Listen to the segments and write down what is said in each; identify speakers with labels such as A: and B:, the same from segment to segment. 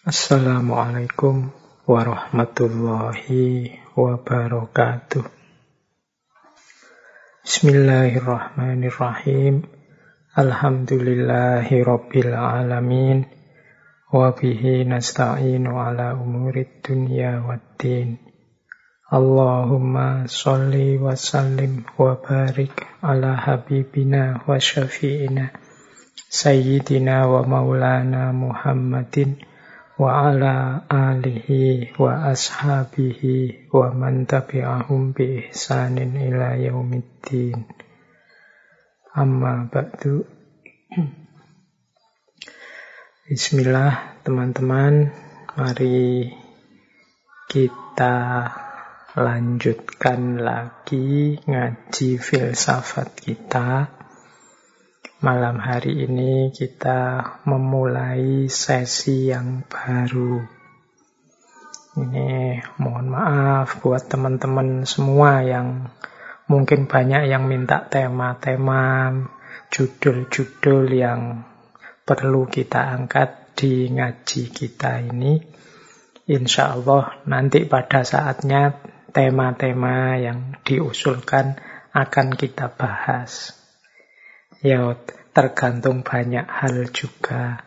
A: Assalamualaikum warahmatullahi wabarakatuh. Bismillahirrahmanirrahim. Alhamdulillahi rabbil alamin. Wabihi nasta'inu ala umurid dunya waddin. Allahumma salli wa sallim wa barik ala habibina wa syafi'ina Sayyidina wa maulana Muhammadin wa ala alihi wa ashabihi wa man tabi'ahum bi ihsanin ila yaumiddin. Amma ba'du. Bismillah teman-teman, mari kita lanjutkan lagi ngaji filsafat kita Malam hari ini kita memulai sesi yang baru. Ini mohon maaf buat teman-teman semua yang mungkin banyak yang minta tema-tema, judul-judul yang perlu kita angkat di ngaji kita ini. Insya Allah nanti pada saatnya tema-tema yang diusulkan akan kita bahas. Ya, tergantung banyak hal juga.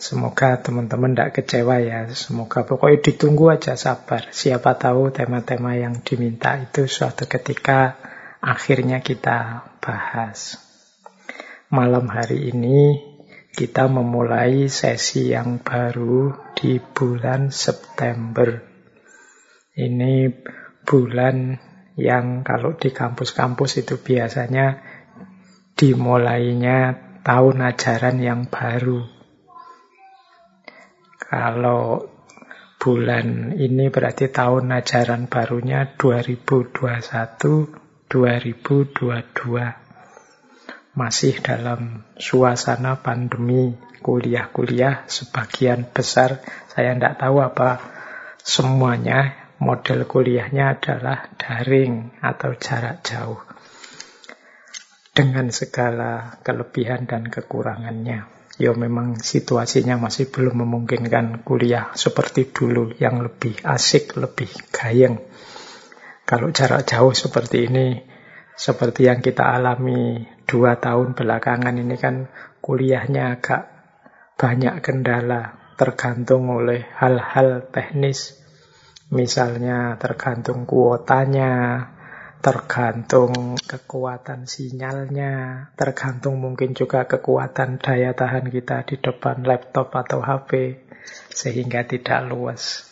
A: Semoga teman-teman tidak kecewa ya. Semoga pokoknya ditunggu aja sabar. Siapa tahu tema-tema yang diminta itu suatu ketika akhirnya kita bahas. Malam hari ini kita memulai sesi yang baru di bulan September. Ini bulan yang kalau di kampus-kampus itu biasanya dimulainya tahun ajaran yang baru. Kalau bulan ini berarti tahun ajaran barunya 2021-2022. Masih dalam suasana pandemi kuliah-kuliah sebagian besar saya tidak tahu apa semuanya model kuliahnya adalah daring atau jarak jauh dengan segala kelebihan dan kekurangannya. Ya memang situasinya masih belum memungkinkan kuliah seperti dulu yang lebih asik, lebih gayeng. Kalau jarak jauh seperti ini, seperti yang kita alami dua tahun belakangan ini kan kuliahnya agak banyak kendala, tergantung oleh hal-hal teknis Misalnya tergantung kuotanya, tergantung kekuatan sinyalnya, tergantung mungkin juga kekuatan daya tahan kita di depan laptop atau HP, sehingga tidak luas.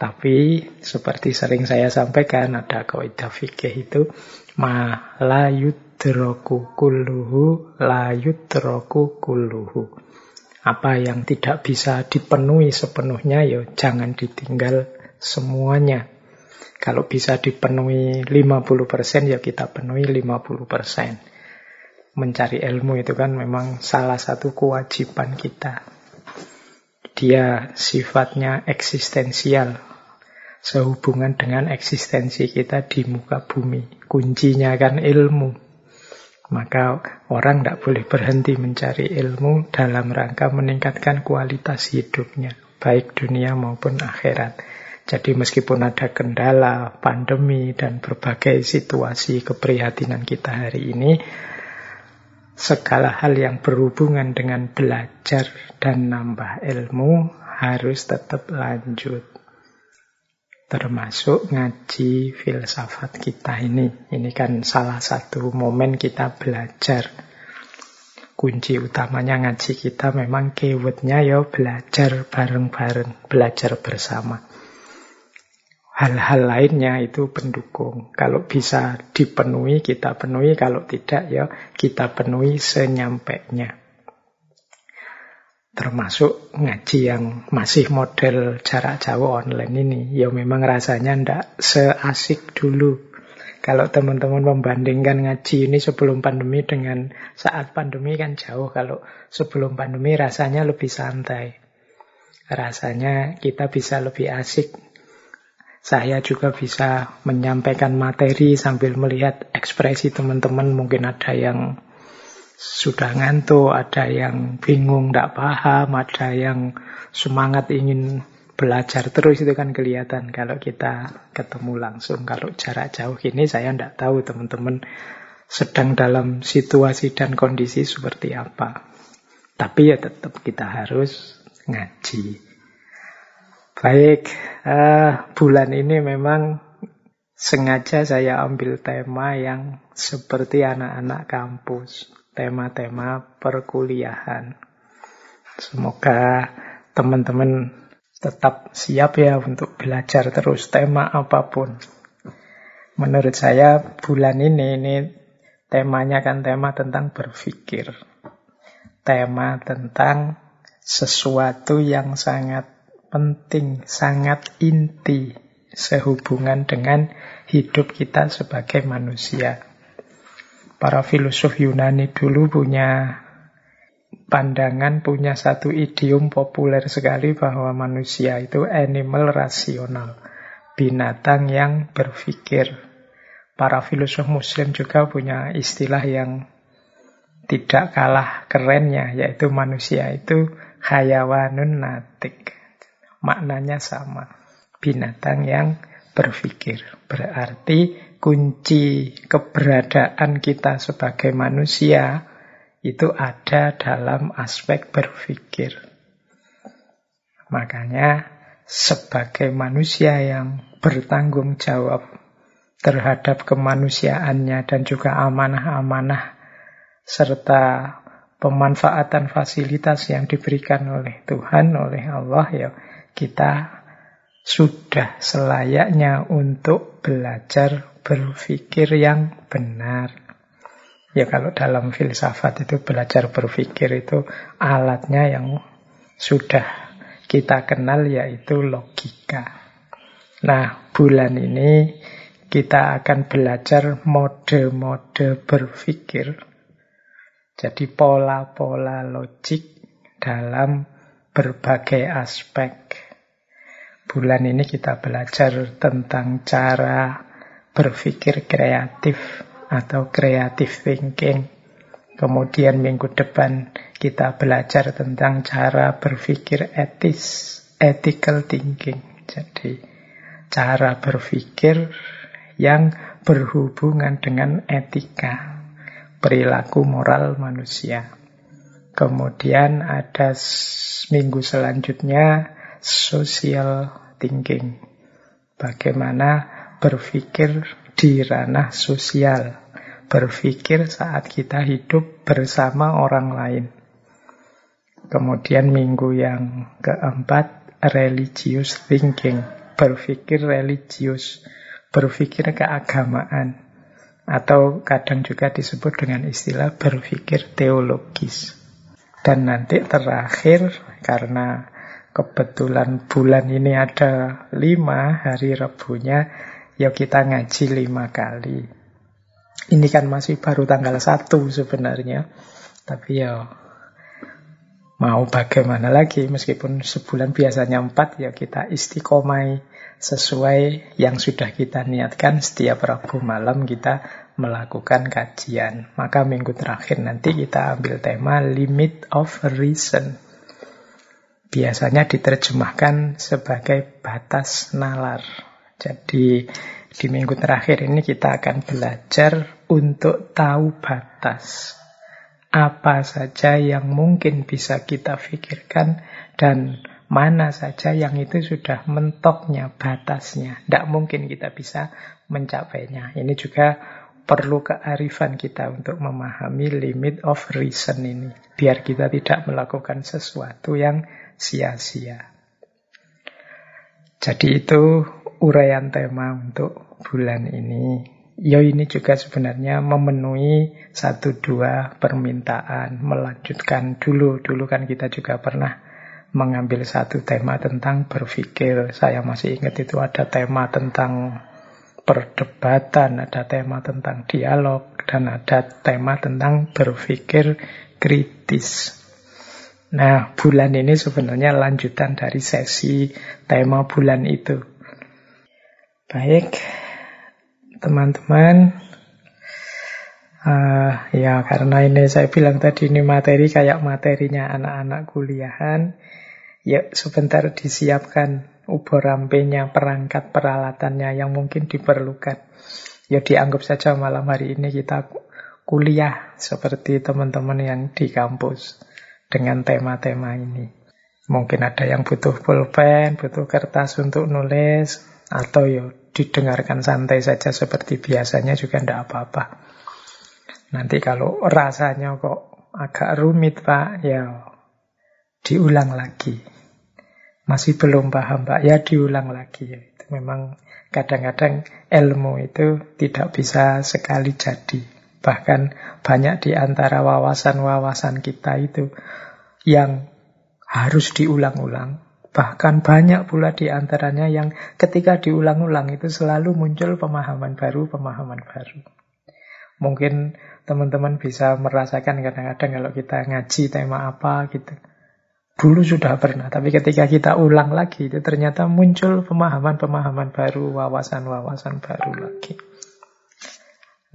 A: Tapi seperti sering saya sampaikan, ada kaidah fikih itu, ma yudroku kulluhu, la yudroku kulluhu. Apa yang tidak bisa dipenuhi sepenuhnya, ya jangan ditinggal semuanya. Kalau bisa dipenuhi 50% ya kita penuhi 50%. Mencari ilmu itu kan memang salah satu kewajiban kita. Dia sifatnya eksistensial. Sehubungan dengan eksistensi kita di muka bumi. Kuncinya kan ilmu. Maka orang tidak boleh berhenti mencari ilmu dalam rangka meningkatkan kualitas hidupnya. Baik dunia maupun akhirat. Jadi meskipun ada kendala, pandemi, dan berbagai situasi keprihatinan kita hari ini, segala hal yang berhubungan dengan belajar dan nambah ilmu harus tetap lanjut. Termasuk ngaji filsafat kita ini. Ini kan salah satu momen kita belajar. Kunci utamanya ngaji kita memang keywordnya ya belajar bareng-bareng, belajar bersama hal-hal lainnya itu pendukung. Kalau bisa dipenuhi, kita penuhi. Kalau tidak, ya kita penuhi senyampainya. Termasuk ngaji yang masih model jarak jauh online ini. Ya memang rasanya ndak seasik dulu. Kalau teman-teman membandingkan ngaji ini sebelum pandemi dengan saat pandemi kan jauh. Kalau sebelum pandemi rasanya lebih santai. Rasanya kita bisa lebih asik saya juga bisa menyampaikan materi sambil melihat ekspresi teman-teman. Mungkin ada yang sudah ngantuk, ada yang bingung, tidak paham, ada yang semangat ingin belajar terus itu kan kelihatan kalau kita ketemu langsung. Kalau jarak jauh ini saya tidak tahu teman-teman sedang dalam situasi dan kondisi seperti apa. Tapi ya tetap kita harus ngaji. Baik, uh, bulan ini memang sengaja saya ambil tema yang seperti anak-anak kampus tema-tema perkuliahan. Semoga teman-teman tetap siap ya untuk belajar terus tema apa pun. Menurut saya bulan ini ini temanya kan tema tentang berpikir. Tema tentang sesuatu yang sangat penting, sangat inti sehubungan dengan hidup kita sebagai manusia. Para filosof Yunani dulu punya pandangan, punya satu idiom populer sekali bahwa manusia itu animal rasional, binatang yang berpikir. Para filosof muslim juga punya istilah yang tidak kalah kerennya, yaitu manusia itu hayawanun natik. Maknanya sama, binatang yang berpikir. Berarti kunci keberadaan kita sebagai manusia itu ada dalam aspek berpikir. Makanya sebagai manusia yang bertanggung jawab terhadap kemanusiaannya dan juga amanah-amanah serta pemanfaatan fasilitas yang diberikan oleh Tuhan, oleh Allah ya kita sudah selayaknya untuk belajar berpikir yang benar. Ya kalau dalam filsafat itu belajar berpikir itu alatnya yang sudah kita kenal yaitu logika. Nah, bulan ini kita akan belajar mode-mode berpikir. Jadi pola-pola logik dalam berbagai aspek. Bulan ini kita belajar tentang cara berpikir kreatif atau creative thinking. Kemudian minggu depan kita belajar tentang cara berpikir etis, ethical thinking. Jadi cara berpikir yang berhubungan dengan etika, perilaku moral manusia. Kemudian ada minggu selanjutnya social thinking. Bagaimana berpikir di ranah sosial, berpikir saat kita hidup bersama orang lain. Kemudian minggu yang keempat, religious thinking, berpikir religius, berpikir keagamaan, atau kadang juga disebut dengan istilah berpikir teologis. Dan nanti terakhir, karena kebetulan bulan ini ada lima hari rebunya, ya kita ngaji lima kali. Ini kan masih baru tanggal satu sebenarnya. Tapi ya mau bagaimana lagi meskipun sebulan biasanya empat ya kita istiqomai sesuai yang sudah kita niatkan setiap Rabu malam kita melakukan kajian. Maka minggu terakhir nanti kita ambil tema limit of reason. Biasanya diterjemahkan sebagai batas nalar. Jadi di minggu terakhir ini kita akan belajar untuk tahu batas. Apa saja yang mungkin bisa kita pikirkan dan mana saja yang itu sudah mentoknya batasnya. Tidak mungkin kita bisa mencapainya. Ini juga perlu kearifan kita untuk memahami limit of reason ini. Biar kita tidak melakukan sesuatu yang sia-sia. Jadi itu uraian tema untuk bulan ini. Ya ini juga sebenarnya memenuhi satu dua permintaan, melanjutkan dulu. Dulu kan kita juga pernah mengambil satu tema tentang berpikir. Saya masih ingat itu ada tema tentang perdebatan, ada tema tentang dialog, dan ada tema tentang berpikir kritis. Nah, bulan ini sebenarnya lanjutan dari sesi tema bulan itu. Baik, teman-teman. Uh, ya karena ini saya bilang tadi ini materi kayak materinya anak-anak kuliahan. Ya sebentar disiapkan ubor rampenya, perangkat peralatannya yang mungkin diperlukan. Ya dianggap saja malam hari ini kita kuliah seperti teman-teman yang di kampus dengan tema-tema ini. Mungkin ada yang butuh pulpen, butuh kertas untuk nulis, atau ya didengarkan santai saja seperti biasanya juga tidak apa-apa. Nanti kalau rasanya kok agak rumit Pak, ya diulang lagi. Masih belum paham Pak, ya diulang lagi. Itu memang kadang-kadang ilmu itu tidak bisa sekali jadi. Bahkan banyak di antara wawasan-wawasan kita itu yang harus diulang-ulang. Bahkan banyak pula di antaranya yang ketika diulang-ulang itu selalu muncul pemahaman baru, pemahaman baru. Mungkin teman-teman bisa merasakan kadang-kadang kalau kita ngaji tema apa gitu. Dulu sudah pernah, tapi ketika kita ulang lagi itu ternyata muncul pemahaman-pemahaman baru, wawasan-wawasan baru lagi.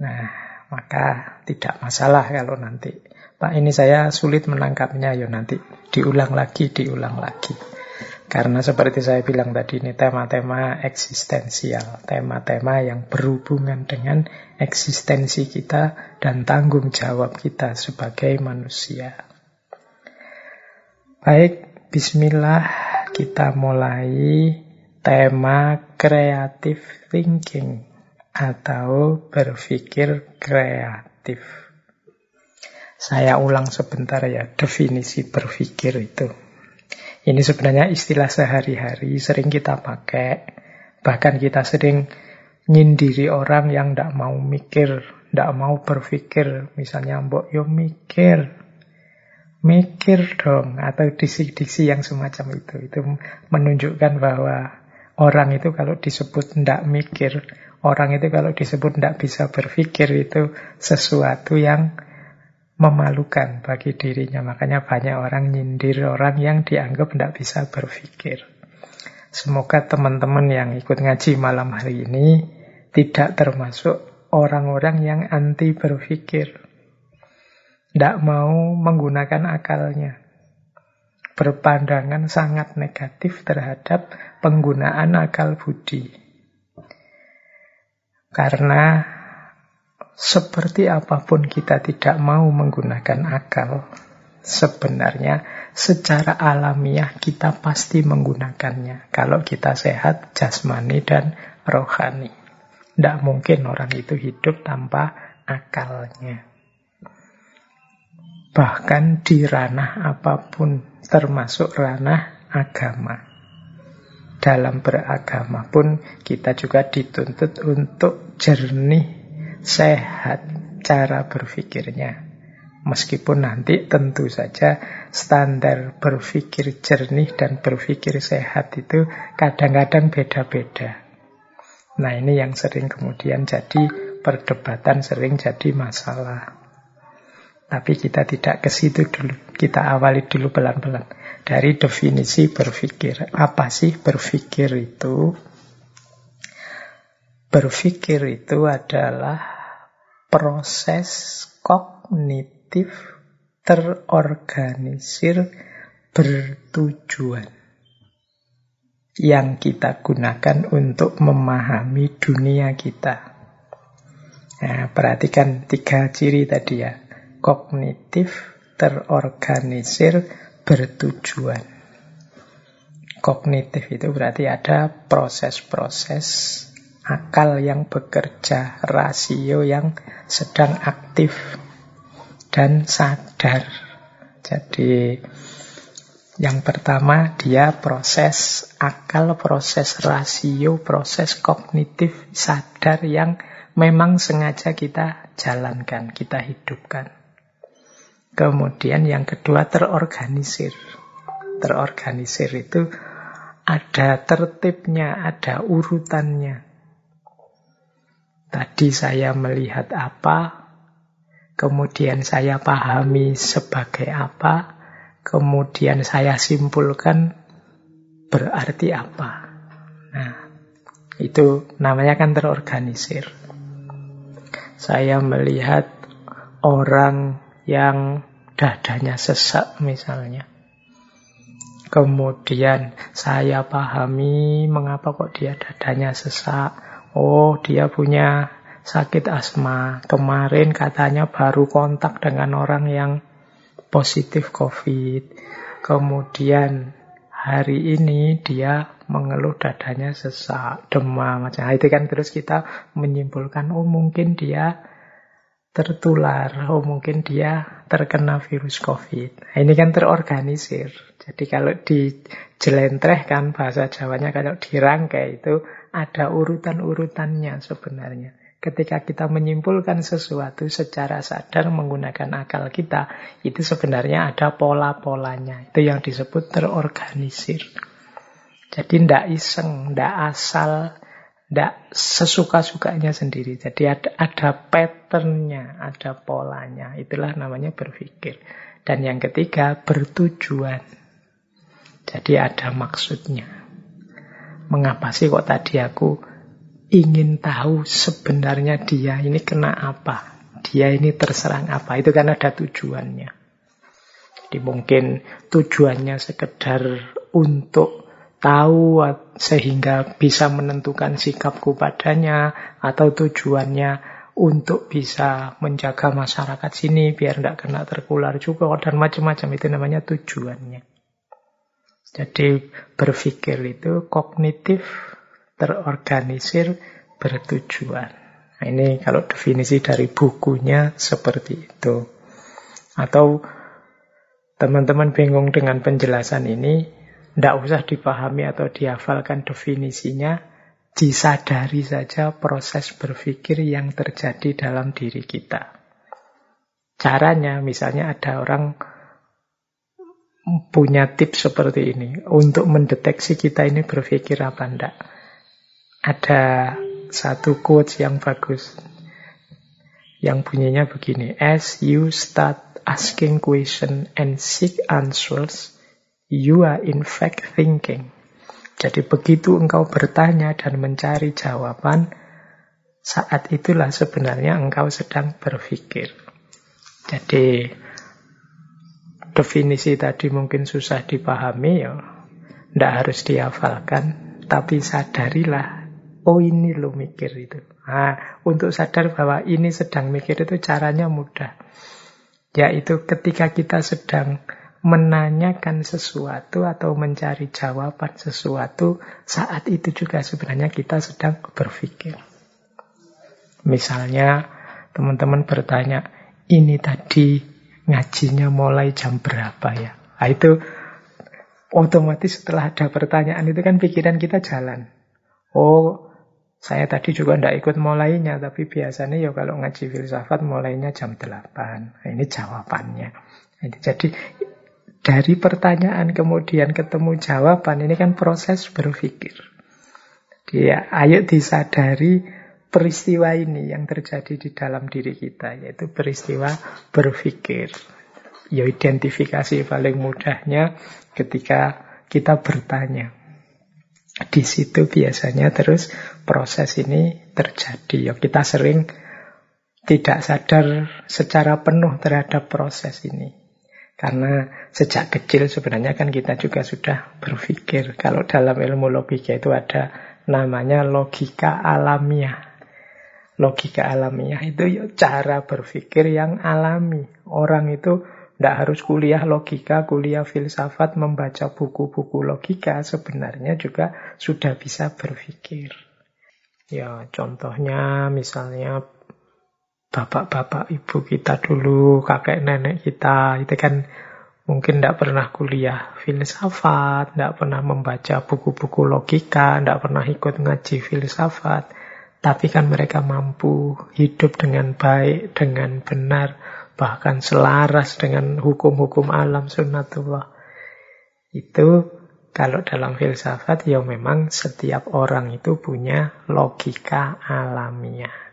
A: Nah, maka tidak masalah kalau nanti Pak ini saya sulit menangkapnya, ya nanti diulang lagi, diulang lagi. Karena seperti saya bilang tadi ini tema-tema eksistensial, tema-tema yang berhubungan dengan eksistensi kita dan tanggung jawab kita sebagai manusia. Baik, bismillah kita mulai tema kreatif thinking atau berpikir kreatif. Saya ulang sebentar ya definisi berpikir itu. Ini sebenarnya istilah sehari-hari, sering kita pakai. Bahkan kita sering nyindiri orang yang tidak mau mikir, tidak mau berpikir. Misalnya, mbok yo mikir, mikir dong. Atau diksi-diksi yang semacam itu. Itu menunjukkan bahwa orang itu kalau disebut tidak mikir, orang itu kalau disebut tidak bisa berpikir itu sesuatu yang memalukan bagi dirinya. Makanya banyak orang nyindir orang yang dianggap tidak bisa berpikir. Semoga teman-teman yang ikut ngaji malam hari ini tidak termasuk orang-orang yang anti berpikir. Tidak mau menggunakan akalnya. Berpandangan sangat negatif terhadap penggunaan akal budi. Karena seperti apa pun kita tidak mau menggunakan akal, sebenarnya secara alamiah kita pasti menggunakannya. Kalau kita sehat jasmani dan rohani. Tidak mungkin orang itu hidup tanpa akalnya. Bahkan di ranah apa pun, termasuk ranah agama. Dalam beragama pun kita juga dituntut untuk jernih sehat cara berpikirnya. Meskipun nanti tentu saja standar berpikir jernih dan berpikir sehat itu kadang-kadang beda-beda. Nah ini yang sering kemudian jadi perdebatan, sering jadi masalah. Tapi kita tidak ke situ dulu. Kita awali dulu pelan-pelan. Dari definisi berpikir. Apa sih berpikir itu? Berpikir itu adalah proses kognitif terorganisir bertujuan yang kita gunakan untuk memahami dunia kita. Nah, perhatikan tiga ciri tadi ya. Kognitif, terorganisir, bertujuan. Kognitif itu berarti ada proses-proses akal yang bekerja, rasio yang sedang aktif dan sadar. Jadi yang pertama dia proses akal, proses rasio, proses kognitif sadar yang memang sengaja kita jalankan, kita hidupkan. Kemudian yang kedua terorganisir. Terorganisir itu ada tertibnya, ada urutannya. Tadi saya melihat apa, kemudian saya pahami sebagai apa, kemudian saya simpulkan berarti apa. Nah, itu namanya kan terorganisir. Saya melihat orang yang dadanya sesak misalnya. Kemudian saya pahami mengapa kok dia dadanya sesak. Oh, dia punya sakit asma. Kemarin katanya baru kontak dengan orang yang positif COVID. Kemudian hari ini dia mengeluh dadanya sesak, demam, macam itu kan terus kita menyimpulkan oh mungkin dia tertular, oh mungkin dia terkena virus COVID. Nah, ini kan terorganisir. Jadi kalau dijelentrehkan bahasa Jawanya kalau dirangkai itu ada urutan-urutannya sebenarnya. Ketika kita menyimpulkan sesuatu secara sadar menggunakan akal kita, itu sebenarnya ada pola-polanya. Itu yang disebut terorganisir. Jadi ndak iseng, ndak asal, tidak sesuka-sukanya sendiri. Jadi ada, ada patternnya, ada polanya. Itulah namanya berpikir. Dan yang ketiga, bertujuan. Jadi ada maksudnya. Mengapa sih kok tadi aku ingin tahu sebenarnya dia ini kena apa? Dia ini terserang apa? Itu kan ada tujuannya. Jadi mungkin tujuannya sekedar untuk tahu sehingga bisa menentukan sikapku padanya atau tujuannya untuk bisa menjaga masyarakat sini biar tidak kena terkular juga dan macam-macam itu namanya tujuannya. Jadi berpikir itu kognitif, terorganisir, bertujuan. Nah, ini kalau definisi dari bukunya seperti itu. Atau teman-teman bingung dengan penjelasan ini, tidak usah dipahami atau dihafalkan definisinya, disadari saja proses berpikir yang terjadi dalam diri kita. Caranya misalnya ada orang punya tips seperti ini untuk mendeteksi kita ini berpikir apa enggak. Ada satu quotes yang bagus yang bunyinya begini, as you start asking question and seek answers, You are in fact thinking. Jadi begitu engkau bertanya dan mencari jawaban, saat itulah sebenarnya engkau sedang berpikir. Jadi definisi tadi mungkin susah dipahami ya, tidak harus dihafalkan, tapi sadarilah, oh ini lo mikir itu. Nah, untuk sadar bahwa ini sedang mikir itu caranya mudah. Yaitu ketika kita sedang menanyakan sesuatu atau mencari jawaban sesuatu, saat itu juga sebenarnya kita sedang berpikir. Misalnya, teman-teman bertanya, ini tadi ngajinya mulai jam berapa ya? Nah, itu otomatis setelah ada pertanyaan itu kan pikiran kita jalan. Oh, saya tadi juga tidak ikut mulainya, tapi biasanya ya kalau ngaji filsafat mulainya jam 8. Nah, ini jawabannya. Jadi dari pertanyaan kemudian ketemu jawaban ini kan proses berpikir. Dia ayo disadari peristiwa ini yang terjadi di dalam diri kita yaitu peristiwa berpikir. Ya identifikasi paling mudahnya ketika kita bertanya. Di situ biasanya terus proses ini terjadi. Ya kita sering tidak sadar secara penuh terhadap proses ini. Karena sejak kecil sebenarnya kan kita juga sudah berpikir. Kalau dalam ilmu logika itu ada namanya logika alamiah. Logika alamiah itu cara berpikir yang alami. Orang itu tidak harus kuliah logika, kuliah filsafat, membaca buku-buku logika. Sebenarnya juga sudah bisa berpikir. Ya contohnya misalnya bapak-bapak ibu kita dulu, kakek nenek kita, itu kan mungkin tidak pernah kuliah filsafat, tidak pernah membaca buku-buku logika, tidak pernah ikut ngaji filsafat. Tapi kan mereka mampu hidup dengan baik, dengan benar, bahkan selaras dengan hukum-hukum alam sunnatullah. Itu kalau dalam filsafat ya memang setiap orang itu punya logika alamiah.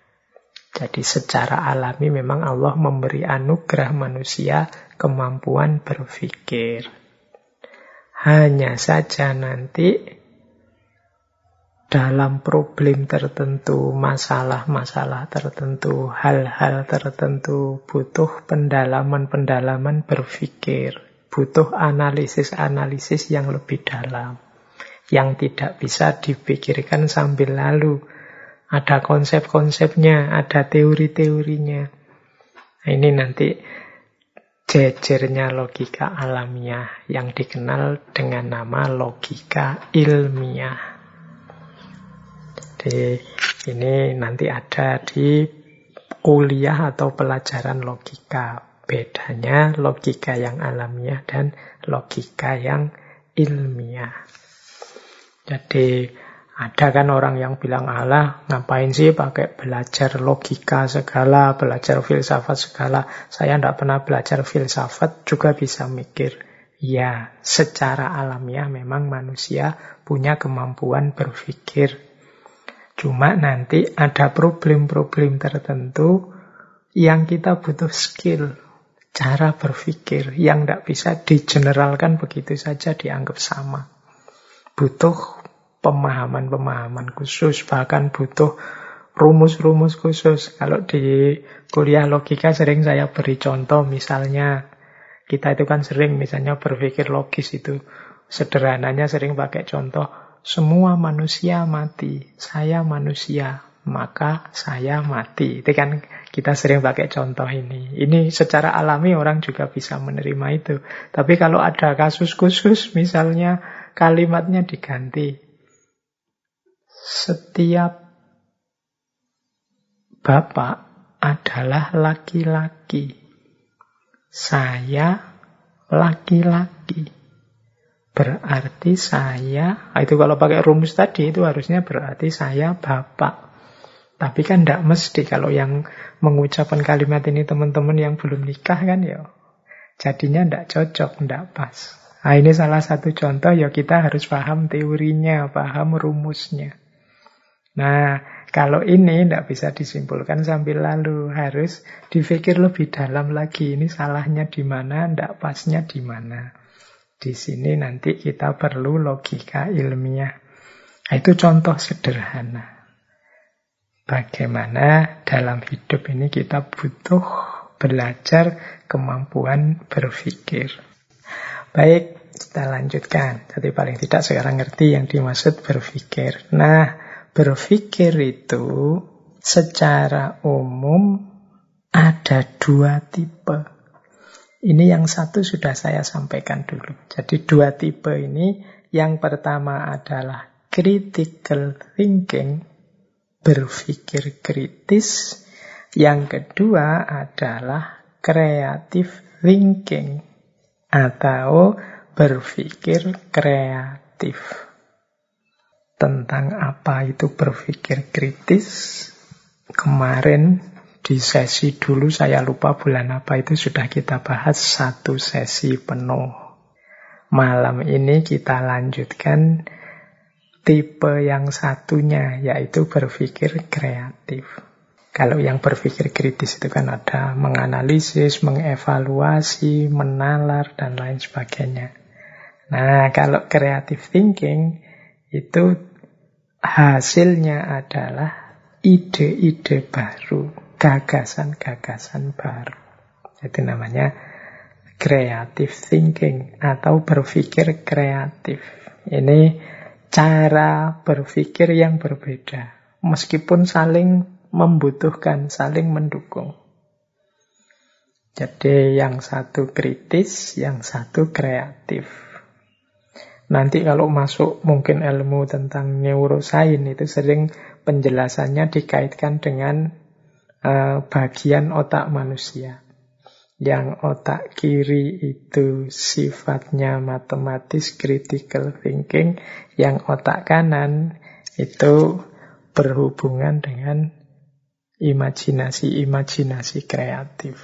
A: Jadi secara alami memang Allah memberi anugerah manusia kemampuan berpikir. Hanya saja nanti dalam problem tertentu, masalah-masalah tertentu, hal-hal tertentu, butuh pendalaman-pendalaman berpikir, butuh analisis-analisis yang lebih dalam, yang tidak bisa dipikirkan sambil lalu. Ada konsep-konsepnya, ada teori-teorinya. Nah, ini nanti jejernya logika alamiah yang dikenal dengan nama logika ilmiah. Jadi ini nanti ada di kuliah atau pelajaran logika. Bedanya logika yang alamiah dan logika yang ilmiah. Jadi ada kan orang yang bilang Allah ngapain sih pakai belajar logika segala, belajar filsafat segala. Saya tidak pernah belajar filsafat juga bisa mikir. Ya, secara alamiah memang manusia punya kemampuan berpikir Cuma nanti ada problem-problem tertentu yang kita butuh skill, cara berpikir yang tidak bisa digeneralkan begitu saja dianggap sama. Butuh pemahaman-pemahaman khusus, bahkan butuh rumus-rumus khusus. Kalau di kuliah logika sering saya beri contoh, misalnya kita itu kan sering misalnya berpikir logis itu. Sederhananya sering pakai contoh, semua manusia mati, saya manusia, maka saya mati. Itu kan kita sering pakai contoh ini. Ini secara alami orang juga bisa menerima itu. Tapi kalau ada kasus khusus, misalnya kalimatnya diganti. Setiap bapak adalah laki-laki. Saya laki-laki. Berarti saya, ah, itu kalau pakai rumus tadi itu harusnya berarti saya bapak. Tapi kan tidak mesti kalau yang mengucapkan kalimat ini teman-teman yang belum nikah kan ya. Jadinya tidak cocok, tidak pas. Nah ini salah satu contoh ya kita harus paham teorinya, paham rumusnya. Nah kalau ini tidak bisa disimpulkan sambil lalu, harus dipikir lebih dalam lagi. Ini salahnya di mana, tidak pasnya di mana. Di sini nanti kita perlu logika ilmiah. Nah, itu contoh sederhana. Bagaimana dalam hidup ini kita butuh belajar kemampuan berpikir. Baik, kita lanjutkan. Jadi paling tidak sekarang ngerti yang dimaksud berpikir. Nah, berpikir itu secara umum ada dua tipe. Ini yang satu sudah saya sampaikan dulu. Jadi dua tipe ini, yang pertama adalah critical thinking, berpikir kritis. Yang kedua adalah creative thinking, atau berpikir kreatif. Tentang apa itu berpikir kritis, kemarin di sesi dulu saya lupa bulan apa itu sudah kita bahas satu sesi penuh. Malam ini kita lanjutkan tipe yang satunya yaitu berpikir kreatif. Kalau yang berpikir kritis itu kan ada menganalisis, mengevaluasi, menalar, dan lain sebagainya. Nah, kalau creative thinking itu hasilnya adalah ide-ide baru gagasan-gagasan baru. Itu namanya creative thinking atau berpikir kreatif. Ini cara berpikir yang berbeda. Meskipun saling membutuhkan, saling mendukung. Jadi yang satu kritis, yang satu kreatif. Nanti kalau masuk mungkin ilmu tentang neuroscience itu sering penjelasannya dikaitkan dengan uh, bagian otak manusia. Yang otak kiri itu sifatnya matematis, critical thinking. Yang otak kanan itu berhubungan dengan imajinasi-imajinasi kreatif.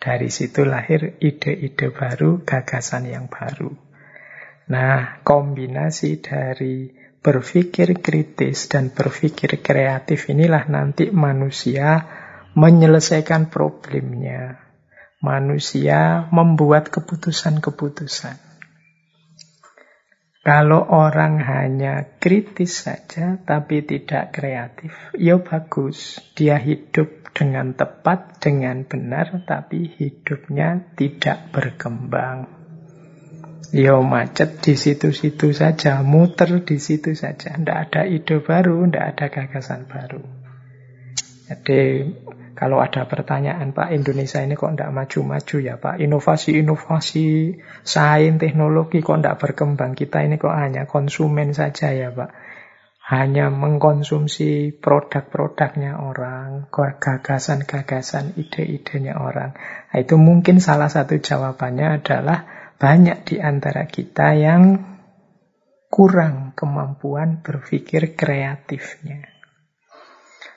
A: Dari situ lahir ide-ide baru, gagasan yang baru. Nah, kombinasi dari berpikir kritis dan berpikir kreatif inilah nanti manusia menyelesaikan problemnya. Manusia membuat keputusan-keputusan. Kalau orang hanya kritis saja tapi tidak kreatif, ya bagus. Dia hidup dengan tepat, dengan benar, tapi hidupnya tidak berkembang. Ya macet di situ-situ saja, muter di situ saja. Tidak ada ide baru, tidak ada gagasan baru. Jadi kalau ada pertanyaan, Pak, Indonesia ini kok tidak maju-maju ya, Pak? Inovasi-inovasi sains, teknologi kok tidak berkembang? Kita ini kok hanya konsumen saja ya, Pak? Hanya mengkonsumsi produk-produknya orang, gagasan-gagasan, ide-idenya orang. Nah, itu mungkin salah satu jawabannya adalah banyak di antara kita yang kurang kemampuan berpikir kreatifnya.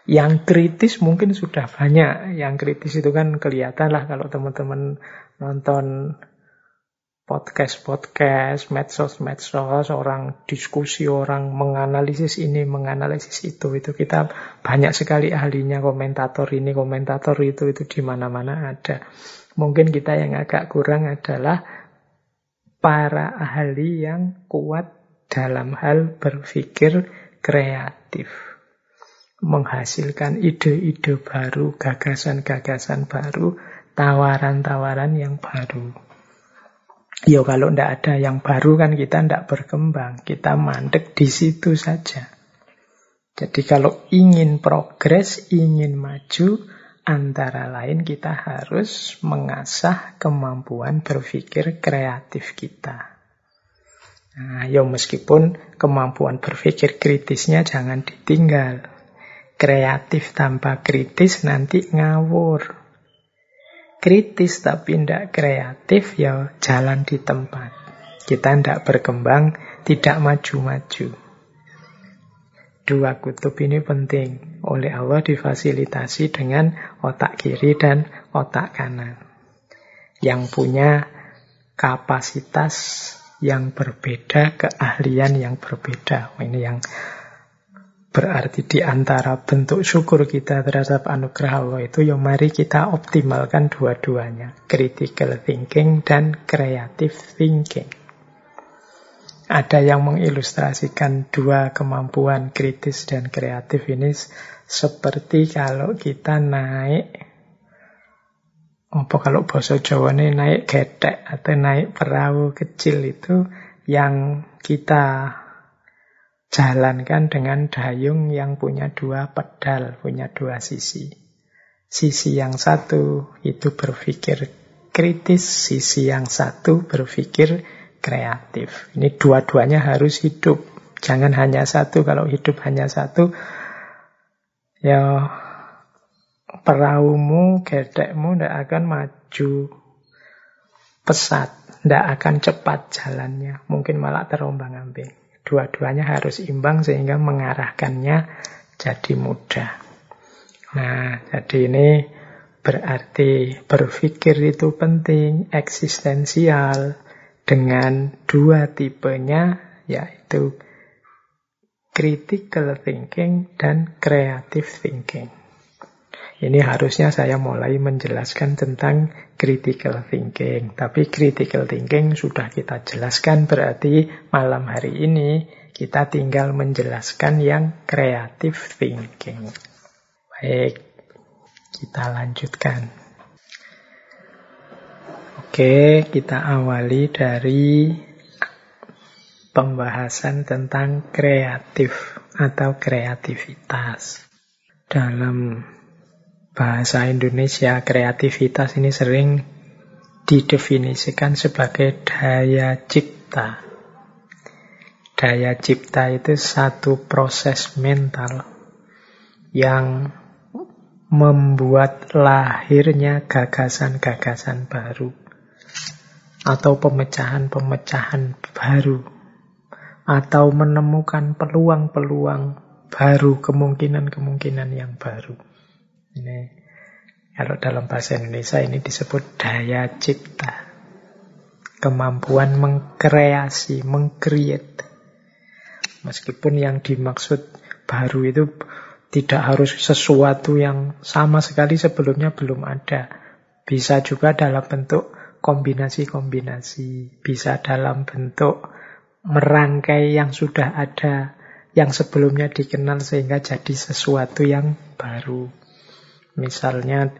A: Yang kritis mungkin sudah banyak. Yang kritis itu kan kelihatan lah kalau teman-teman nonton podcast-podcast, medsos-medsos, orang diskusi, orang menganalisis ini, menganalisis itu. Itu kita banyak sekali ahlinya, komentator ini, komentator itu, itu di mana-mana ada. Mungkin kita yang agak kurang adalah para ahli yang kuat dalam hal berpikir kreatif menghasilkan ide-ide baru, gagasan-gagasan baru, tawaran-tawaran yang baru. Ya kalau tidak ada yang baru kan kita tidak berkembang, kita mandek di situ saja. Jadi kalau ingin progres, ingin maju, antara lain kita harus mengasah kemampuan berpikir kreatif kita. Nah, ya meskipun kemampuan berpikir kritisnya jangan ditinggal. Kreatif tanpa kritis nanti ngawur. Kritis tapi tidak kreatif ya jalan di tempat. Kita tidak berkembang, tidak maju-maju. Dua kutub ini penting. Oleh Allah difasilitasi dengan otak kiri dan otak kanan. Yang punya kapasitas yang berbeda, keahlian yang berbeda. Ini yang Berarti di antara bentuk syukur kita terhadap anugerah Allah itu, ya mari kita optimalkan dua-duanya. Critical thinking dan creative thinking. Ada yang mengilustrasikan dua kemampuan kritis dan kreatif ini seperti kalau kita naik apa kalau bahasa Jawa ini naik getek atau naik perahu kecil itu yang kita jalankan dengan dayung yang punya dua pedal, punya dua sisi. Sisi yang satu itu berpikir kritis, sisi yang satu berpikir kreatif. Ini dua-duanya harus hidup. Jangan hanya satu, kalau hidup hanya satu, ya perahumu, gedekmu tidak akan maju pesat, tidak akan cepat jalannya, mungkin malah terombang ambing. Dua-duanya harus imbang sehingga mengarahkannya jadi mudah. Nah, jadi ini berarti berpikir itu penting, eksistensial, dengan dua tipenya, yaitu critical thinking dan creative thinking. Ini harusnya saya mulai menjelaskan tentang critical thinking. Tapi critical thinking sudah kita jelaskan berarti malam hari ini kita tinggal menjelaskan yang creative thinking. Baik, kita lanjutkan. Oke, kita awali dari pembahasan tentang kreatif atau kreativitas. Dalam bahasa Indonesia kreativitas ini sering didefinisikan sebagai daya cipta. Daya cipta itu satu proses mental yang membuat lahirnya gagasan-gagasan baru atau pemecahan-pemecahan baru atau menemukan peluang-peluang baru, kemungkinan-kemungkinan yang baru. Ini kalau dalam bahasa Indonesia ini disebut daya cipta. Kemampuan mengkreasi, mengcreate. Meskipun yang dimaksud baru itu tidak harus sesuatu yang sama sekali sebelumnya belum ada. Bisa juga dalam bentuk kombinasi-kombinasi. Bisa dalam bentuk merangkai yang sudah ada, yang sebelumnya dikenal sehingga jadi sesuatu yang baru. Misalnya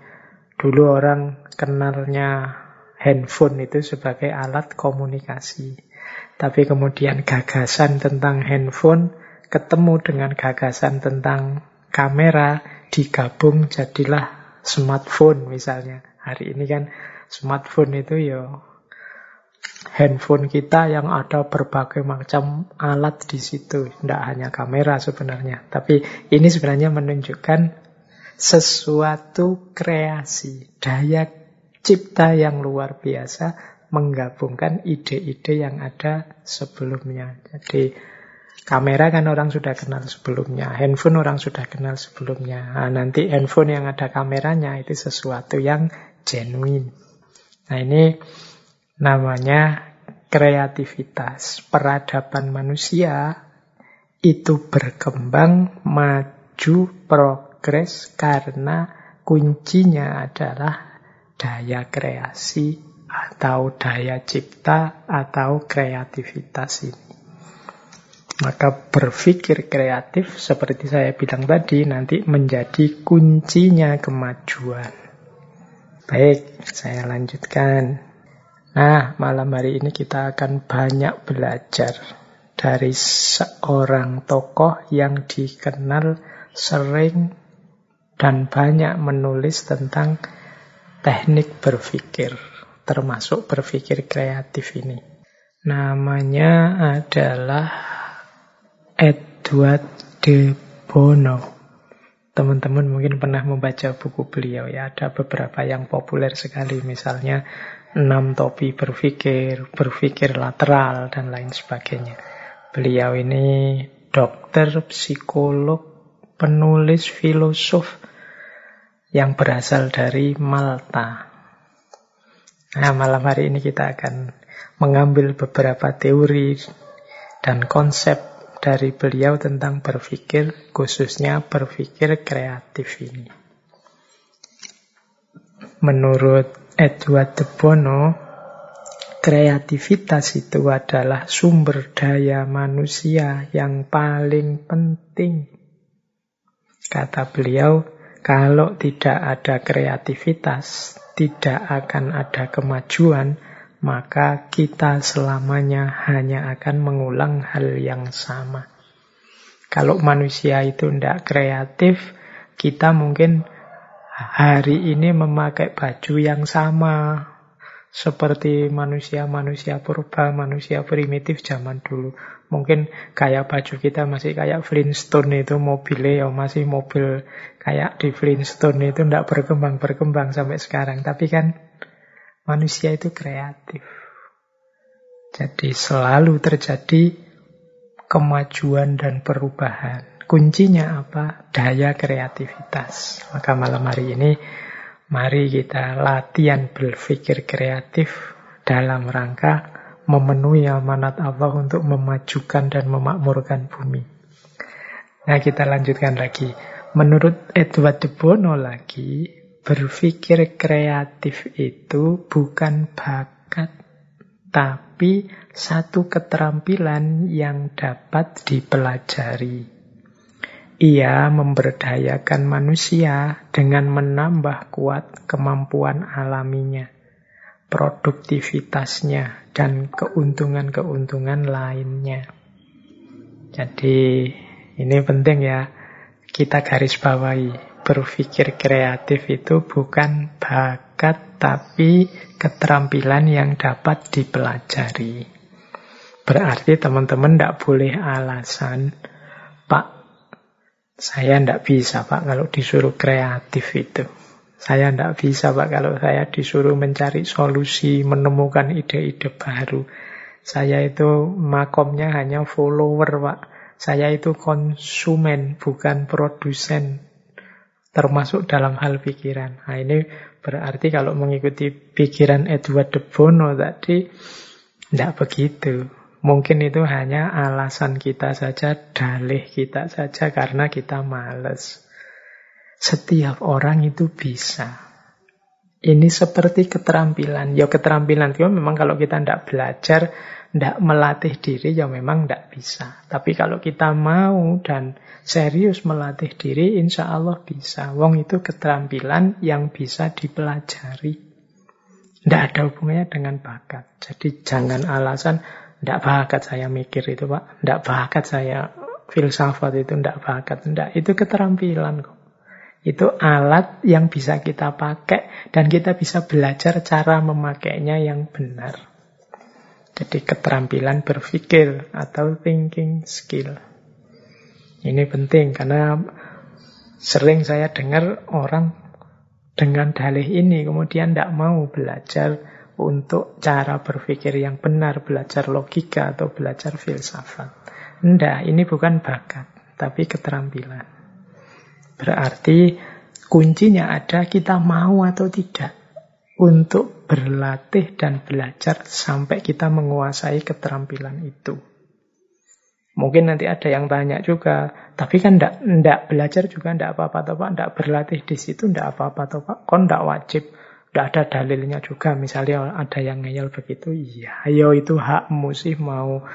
A: dulu orang kenalnya handphone itu sebagai alat komunikasi. Tapi kemudian gagasan tentang handphone ketemu dengan gagasan tentang kamera digabung jadilah smartphone misalnya. Hari ini kan smartphone itu ya handphone kita yang ada berbagai macam alat di situ. Tidak hanya kamera sebenarnya. Tapi ini sebenarnya menunjukkan sesuatu kreasi. Daya cipta yang luar biasa menggabungkan ide-ide yang ada sebelumnya. Jadi kamera kan orang sudah kenal sebelumnya. Handphone orang sudah kenal sebelumnya. Nah, nanti handphone yang ada kameranya itu sesuatu yang genuine. Nah ini namanya kreativitas. Peradaban manusia itu berkembang, maju, progres karena kuncinya adalah daya kreasi atau daya cipta atau kreativitas ini. Maka berpikir kreatif seperti saya bilang tadi nanti menjadi kuncinya kemajuan. Baik, saya lanjutkan. Nah, malam hari ini kita akan banyak belajar dari seorang tokoh yang dikenal sering dan banyak menulis tentang teknik berpikir, termasuk berpikir kreatif ini. Namanya adalah Edward de Bono. Teman-teman mungkin pernah membaca buku beliau ya, ada beberapa yang populer sekali, misalnya enam topi berpikir, berpikir lateral, dan lain sebagainya. Beliau ini dokter, psikolog, penulis, filosof yang berasal dari Malta. Nah, malam hari ini kita akan mengambil beberapa teori dan konsep dari beliau tentang berpikir, khususnya berpikir kreatif ini. Menurut Edward de Bono, kreativitas itu adalah sumber daya manusia yang paling penting. Kata beliau, kalau tidak ada kreativitas, tidak akan ada kemajuan, maka kita selamanya hanya akan mengulang hal yang sama. Kalau manusia itu tidak kreatif, kita mungkin hari ini memakai baju yang sama seperti manusia-manusia purba, manusia primitif zaman dulu. Mungkin kayak baju kita masih kayak Flintstone itu mobilnya ya masih mobil kayak di Flintstone itu tidak berkembang-berkembang sampai sekarang. Tapi kan manusia itu kreatif. Jadi selalu terjadi kemajuan dan perubahan. Kuncinya apa? Daya kreativitas. Maka malam hari ini mari kita latihan berpikir kreatif dalam rangka memenuhi amanat Allah untuk memajukan dan memakmurkan bumi. Nah kita lanjutkan lagi. Menurut Edward de Bono lagi, berpikir kreatif itu bukan bakat, tapi satu keterampilan yang dapat dipelajari. Ia memberdayakan manusia dengan menambah kuat kemampuan alaminya, produktivitasnya, dan keuntungan-keuntungan lainnya. Jadi ini penting ya, kita garis bawahi. Berpikir kreatif itu bukan bakat, tapi keterampilan yang dapat dipelajari. Berarti teman-teman tidak boleh alasan, Pak saya tidak bisa Pak kalau disuruh kreatif itu. Saya tidak bisa Pak kalau saya disuruh mencari solusi, menemukan ide-ide baru. Saya itu makomnya hanya follower Pak. Saya itu konsumen, bukan produsen. Termasuk dalam hal pikiran. Nah ini berarti kalau mengikuti pikiran Edward de Bono tadi, tidak begitu. Mungkin itu hanya alasan kita saja, dalih kita saja karena kita males. Setiap orang itu bisa. Ini seperti keterampilan. Ya keterampilan itu memang kalau kita tidak belajar, tidak melatih diri ya memang tidak bisa. Tapi kalau kita mau dan serius melatih diri, insya Allah bisa. Wong itu keterampilan yang bisa dipelajari. Tidak ada hubungannya dengan bakat. Jadi jangan alasan, tidak bakat saya mikir itu Pak. Tidak bakat saya filsafat itu, tidak bakat. Tidak, itu keterampilan kok. Itu alat yang bisa kita pakai dan kita bisa belajar cara memakainya yang benar. Jadi keterampilan berpikir atau thinking skill. Ini penting karena sering saya dengar orang dengan dalih ini kemudian tidak mau belajar untuk cara berpikir yang benar, belajar logika atau belajar filsafat. Tidak, ini bukan bakat, tapi keterampilan. Berarti kuncinya ada kita mau atau tidak untuk berlatih dan belajar sampai kita menguasai keterampilan itu. Mungkin nanti ada yang tanya juga, tapi kan ndak ndak belajar juga ndak apa-apa toh Pak, ndak berlatih di situ ndak apa-apa toh Pak, kon ndak wajib, ndak ada dalilnya juga. Misalnya ada yang ngeyel begitu, iya, ayo itu hakmu sih mau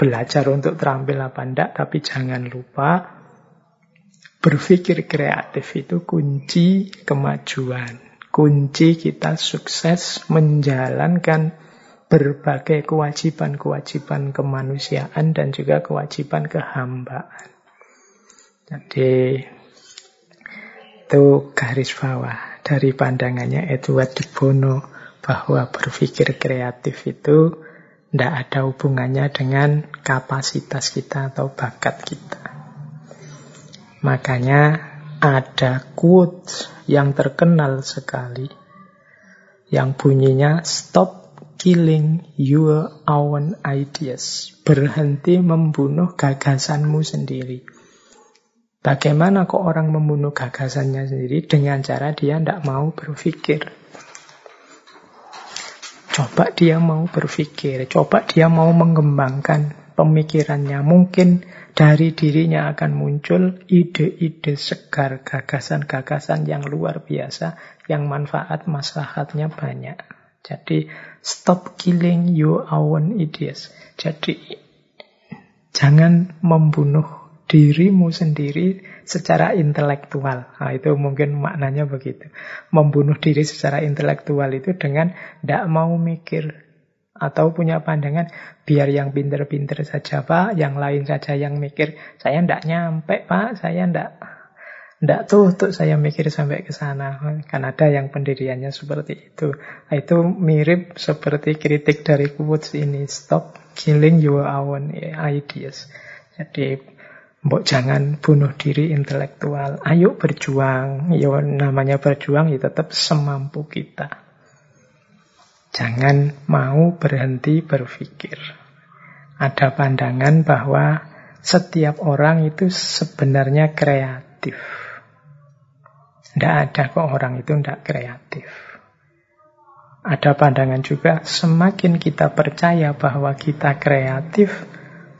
A: belajar untuk terampil apa ndak, tapi jangan lupa Berpikir kreatif itu kunci kemajuan. Kunci kita sukses menjalankan berbagai kewajiban-kewajiban kemanusiaan dan juga kewajiban kehambaan. Jadi itu garis bawah dari pandangannya Edward de Bono bahwa berpikir kreatif itu tidak ada hubungannya dengan kapasitas kita atau bakat kita. Makanya ada quote yang terkenal sekali yang bunyinya stop killing your own ideas. Berhenti membunuh gagasanmu sendiri. Bagaimana kok orang membunuh gagasannya sendiri dengan cara dia tidak mau berpikir. Coba dia mau berpikir, coba dia mau mengembangkan pemikirannya. Mungkin dari dirinya akan muncul ide-ide segar, gagasan-gagasan yang luar biasa, yang manfaat maslahatnya banyak. Jadi, stop killing your own ideas. Jadi, jangan membunuh dirimu sendiri secara intelektual. Nah, itu mungkin maknanya begitu. Membunuh diri secara intelektual itu dengan tidak mau mikir, atau punya pandangan biar yang pinter-pinter saja pak, yang lain saja yang mikir. Saya ndak nyampe pak, saya ndak ndak tuh untuk saya mikir sampai ke sana. Kan ada yang pendiriannya seperti itu. Nah, itu mirip seperti kritik dari quotes ini. Stop killing your own ideas. Jadi Mbok jangan bunuh diri intelektual. Ayo berjuang. Ya namanya berjuang ya tetap semampu kita. Jangan mau berhenti berpikir. Ada pandangan bahwa setiap orang itu sebenarnya kreatif. Tidak ada kok orang itu tidak kreatif. Ada pandangan juga semakin kita percaya bahwa kita kreatif,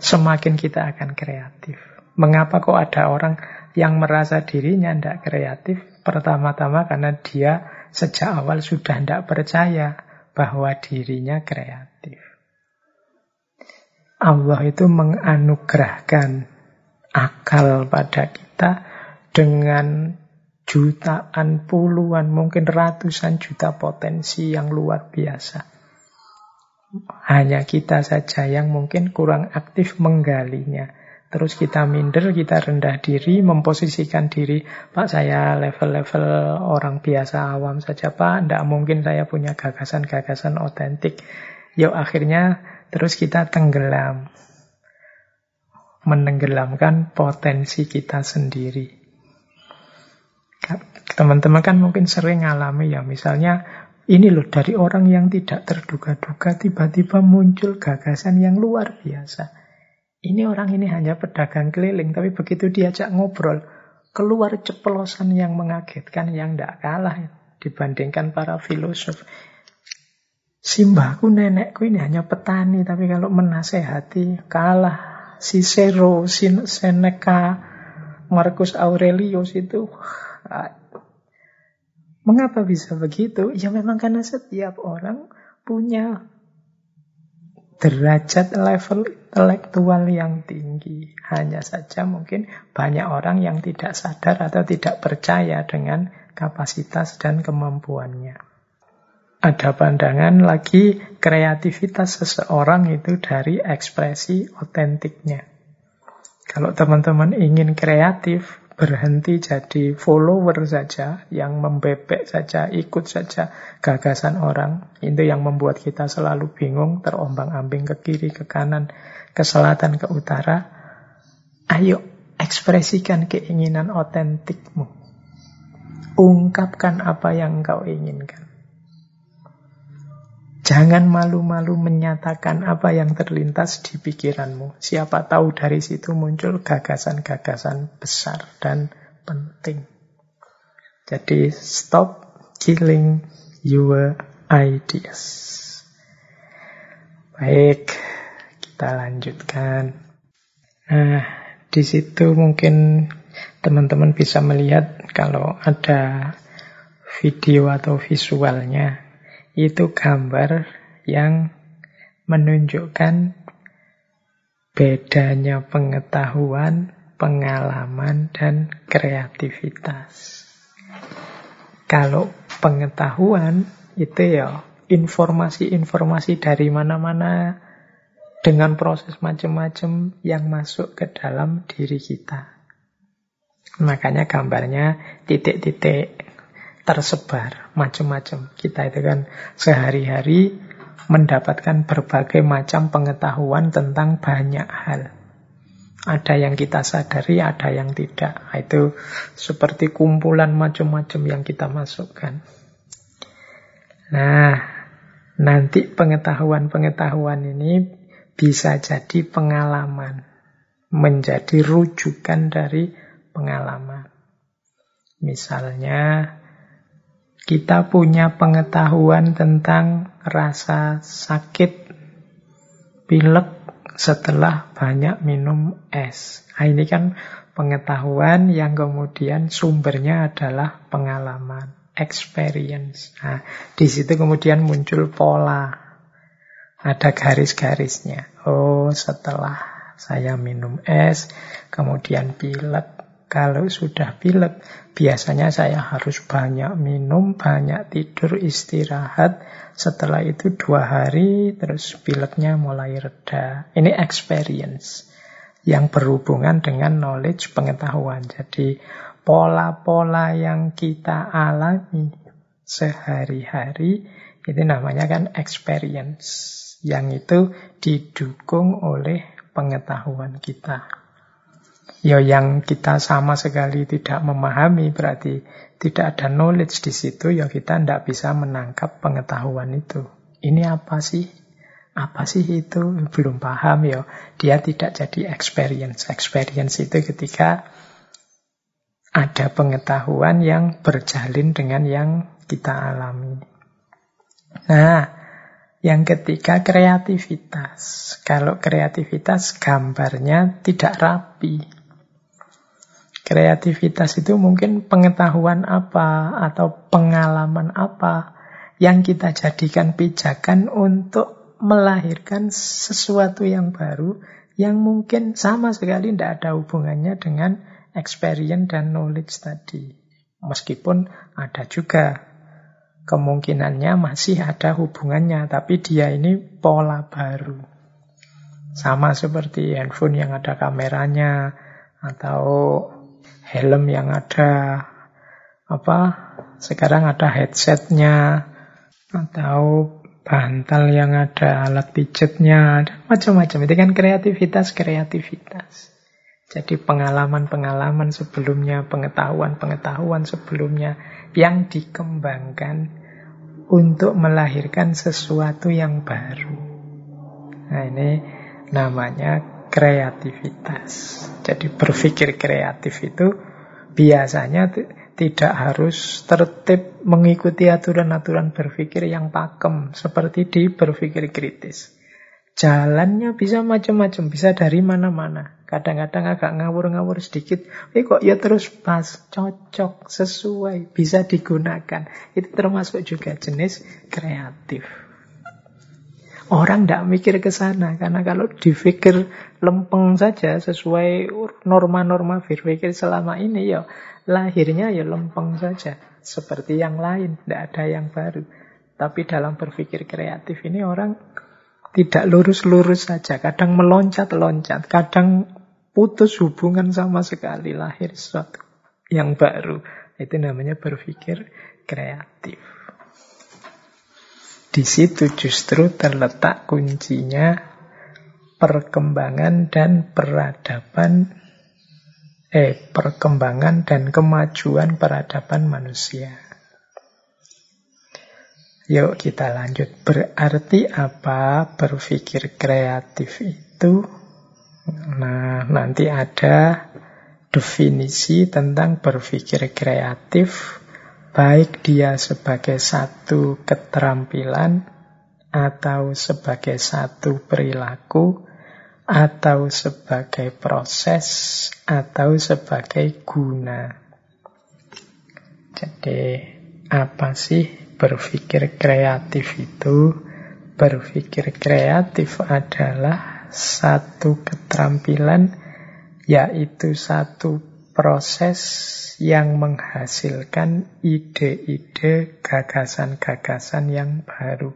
A: semakin kita akan kreatif. Mengapa kok ada orang yang merasa dirinya tidak kreatif? Pertama-tama karena dia sejak awal sudah tidak percaya bahwa dirinya kreatif. Allah itu menganugerahkan akal pada kita dengan jutaan, puluhan, mungkin ratusan juta potensi yang luar biasa. Hanya kita saja yang mungkin kurang aktif menggalinya. Terus kita minder, kita rendah diri, memposisikan diri, Pak saya level-level orang biasa awam saja Pak, tidak mungkin saya punya gagasan-gagasan otentik. Yuk akhirnya terus kita tenggelam. Menenggelamkan potensi kita sendiri. Teman-teman kan mungkin sering ngalami ya, misalnya ini loh dari orang yang tidak terduga-duga tiba-tiba muncul gagasan yang luar biasa. Ini orang ini hanya pedagang keliling, tapi begitu diajak ngobrol, keluar ceplosan yang mengagetkan, yang tidak kalah dibandingkan para filosof. Simbahku, nenekku ini hanya petani, tapi kalau menasehati kalah. Cicero, Seneca, Marcus Aurelius itu Mengapa bisa begitu? Ya memang karena setiap orang punya derajat level intelektual yang tinggi. Hanya saja mungkin banyak orang yang tidak sadar atau tidak percaya dengan kapasitas dan kemampuannya. Ada pandangan lagi kreativitas seseorang itu dari ekspresi otentiknya. Kalau teman-teman ingin kreatif, berhenti jadi follower saja, yang membebek saja, ikut saja gagasan orang, itu yang membuat kita selalu bingung, terombang-ambing ke kiri, ke kanan, ke selatan, ke utara. Ayo ekspresikan keinginan otentikmu. Ungkapkan apa yang engkau inginkan. Jangan malu-malu menyatakan apa yang terlintas di pikiranmu. Siapa tahu dari situ muncul gagasan-gagasan besar dan penting. Jadi stop killing your ideas. Baik, kita lanjutkan. Nah, di situ mungkin teman-teman bisa melihat kalau ada video atau visualnya itu gambar yang menunjukkan bedanya pengetahuan, pengalaman, dan kreativitas. Kalau pengetahuan itu ya informasi-informasi dari mana-mana dengan proses macam-macam yang masuk ke dalam diri kita. Makanya gambarnya titik-titik tersebar macam-macam. Kita itu kan sehari-hari mendapatkan berbagai macam pengetahuan tentang banyak hal. Ada yang kita sadari, ada yang tidak. Nah, itu seperti kumpulan macam-macam yang kita masukkan. Nah, nanti pengetahuan-pengetahuan ini bisa jadi pengalaman, menjadi rujukan dari pengalaman. Misalnya, kita punya pengetahuan tentang rasa sakit pilek setelah banyak minum es. Nah, ini kan pengetahuan yang kemudian sumbernya adalah pengalaman, experience. Nah, di situ kemudian muncul pola. Ada garis-garisnya. Oh, setelah saya minum es, kemudian pilek, kalau sudah pilek, biasanya saya harus banyak minum, banyak tidur, istirahat. Setelah itu dua hari, terus pileknya mulai reda. Ini experience yang berhubungan dengan knowledge, pengetahuan. Jadi pola-pola yang kita alami sehari-hari, itu namanya kan experience. Yang itu didukung oleh pengetahuan kita. Ya yang kita sama sekali tidak memahami berarti tidak ada knowledge di situ ya kita tidak bisa menangkap pengetahuan itu. Ini apa sih? Apa sih itu? Belum paham ya. Dia tidak jadi experience. Experience itu ketika ada pengetahuan yang berjalin dengan yang kita alami. Nah, yang ketiga kreativitas. Kalau kreativitas gambarnya tidak rapi. Kreativitas itu mungkin pengetahuan apa atau pengalaman apa yang kita jadikan pijakan untuk melahirkan sesuatu yang baru yang mungkin sama sekali tidak ada hubungannya dengan experience dan knowledge tadi. Meskipun ada juga kemungkinannya masih ada hubungannya, tapi dia ini pola baru. Sama seperti handphone yang ada kameranya atau helm yang ada apa sekarang ada headsetnya atau bantal yang ada alat pijatnya macam-macam. Itu kan kreativitas kreativitas. Jadi pengalaman-pengalaman sebelumnya pengetahuan-pengetahuan sebelumnya yang dikembangkan untuk melahirkan sesuatu yang baru. Nah ini namanya kreativitas. Jadi berpikir kreatif itu biasanya tidak harus tertib mengikuti aturan-aturan berpikir yang pakem seperti di berpikir kritis. Jalannya bisa macam-macam, bisa dari mana-mana. Kadang-kadang agak ngawur-ngawur sedikit, eh kok ya terus pas, cocok, sesuai, bisa digunakan. Itu termasuk juga jenis kreatif. Orang tidak mikir ke sana karena kalau dipikir lempeng saja sesuai norma-norma berpikir selama ini ya lahirnya ya lempeng saja seperti yang lain, tidak ada yang baru. Tapi dalam berpikir kreatif ini orang tidak lurus-lurus saja, kadang meloncat-loncat, kadang putus hubungan sama sekali lahir sesuatu yang baru. Itu namanya berpikir kreatif. Di situ justru terletak kuncinya perkembangan dan peradaban eh perkembangan dan kemajuan peradaban manusia. Yuk kita lanjut. Berarti apa berpikir kreatif itu? Nah, nanti ada definisi tentang berpikir kreatif baik dia sebagai satu keterampilan atau sebagai satu perilaku atau sebagai proses atau sebagai guna. Jadi apa sih berpikir kreatif itu? Berpikir kreatif adalah satu keterampilan yaitu satu proses yang menghasilkan ide-ide, gagasan-gagasan yang baru.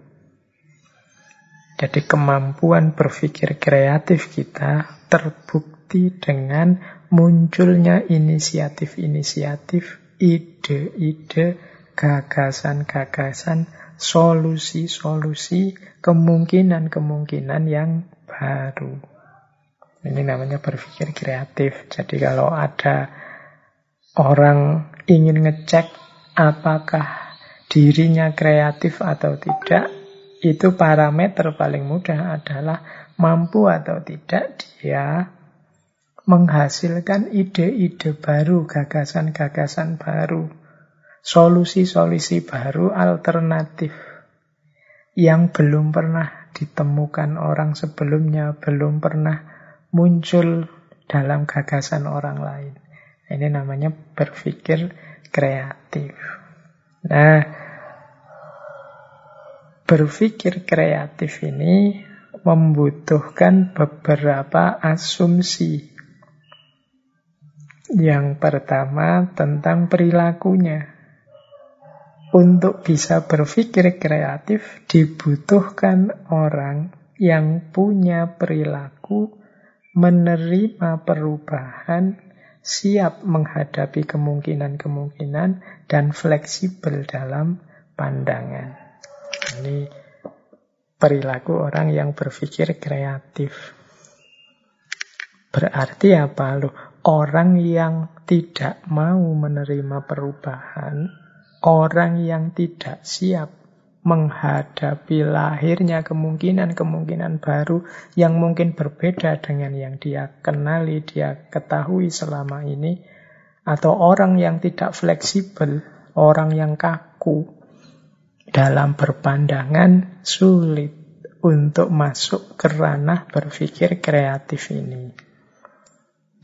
A: Jadi kemampuan berpikir kreatif kita terbukti dengan munculnya inisiatif-inisiatif, ide-ide, gagasan-gagasan, solusi-solusi, kemungkinan-kemungkinan yang baru. Ini namanya berpikir kreatif. Jadi kalau ada orang ingin ngecek apakah dirinya kreatif atau tidak, itu parameter paling mudah adalah mampu atau tidak dia menghasilkan ide-ide baru, gagasan-gagasan baru, solusi-solusi baru, alternatif yang belum pernah ditemukan orang sebelumnya, belum pernah muncul dalam gagasan orang lain. Ini namanya berpikir kreatif. Nah, berpikir kreatif ini membutuhkan beberapa asumsi. Yang pertama tentang perilakunya. Untuk bisa berpikir kreatif dibutuhkan orang yang punya perilaku menerima perubahan siap menghadapi kemungkinan-kemungkinan dan fleksibel dalam pandangan. Ini perilaku orang yang berpikir kreatif. Berarti apa loh? Orang yang tidak mau menerima perubahan, orang yang tidak siap menghadapi lahirnya kemungkinan-kemungkinan baru yang mungkin berbeda dengan yang dia kenali, dia ketahui selama ini, atau orang yang tidak fleksibel, orang yang kaku dalam berpandangan sulit untuk masuk ke ranah berpikir kreatif ini.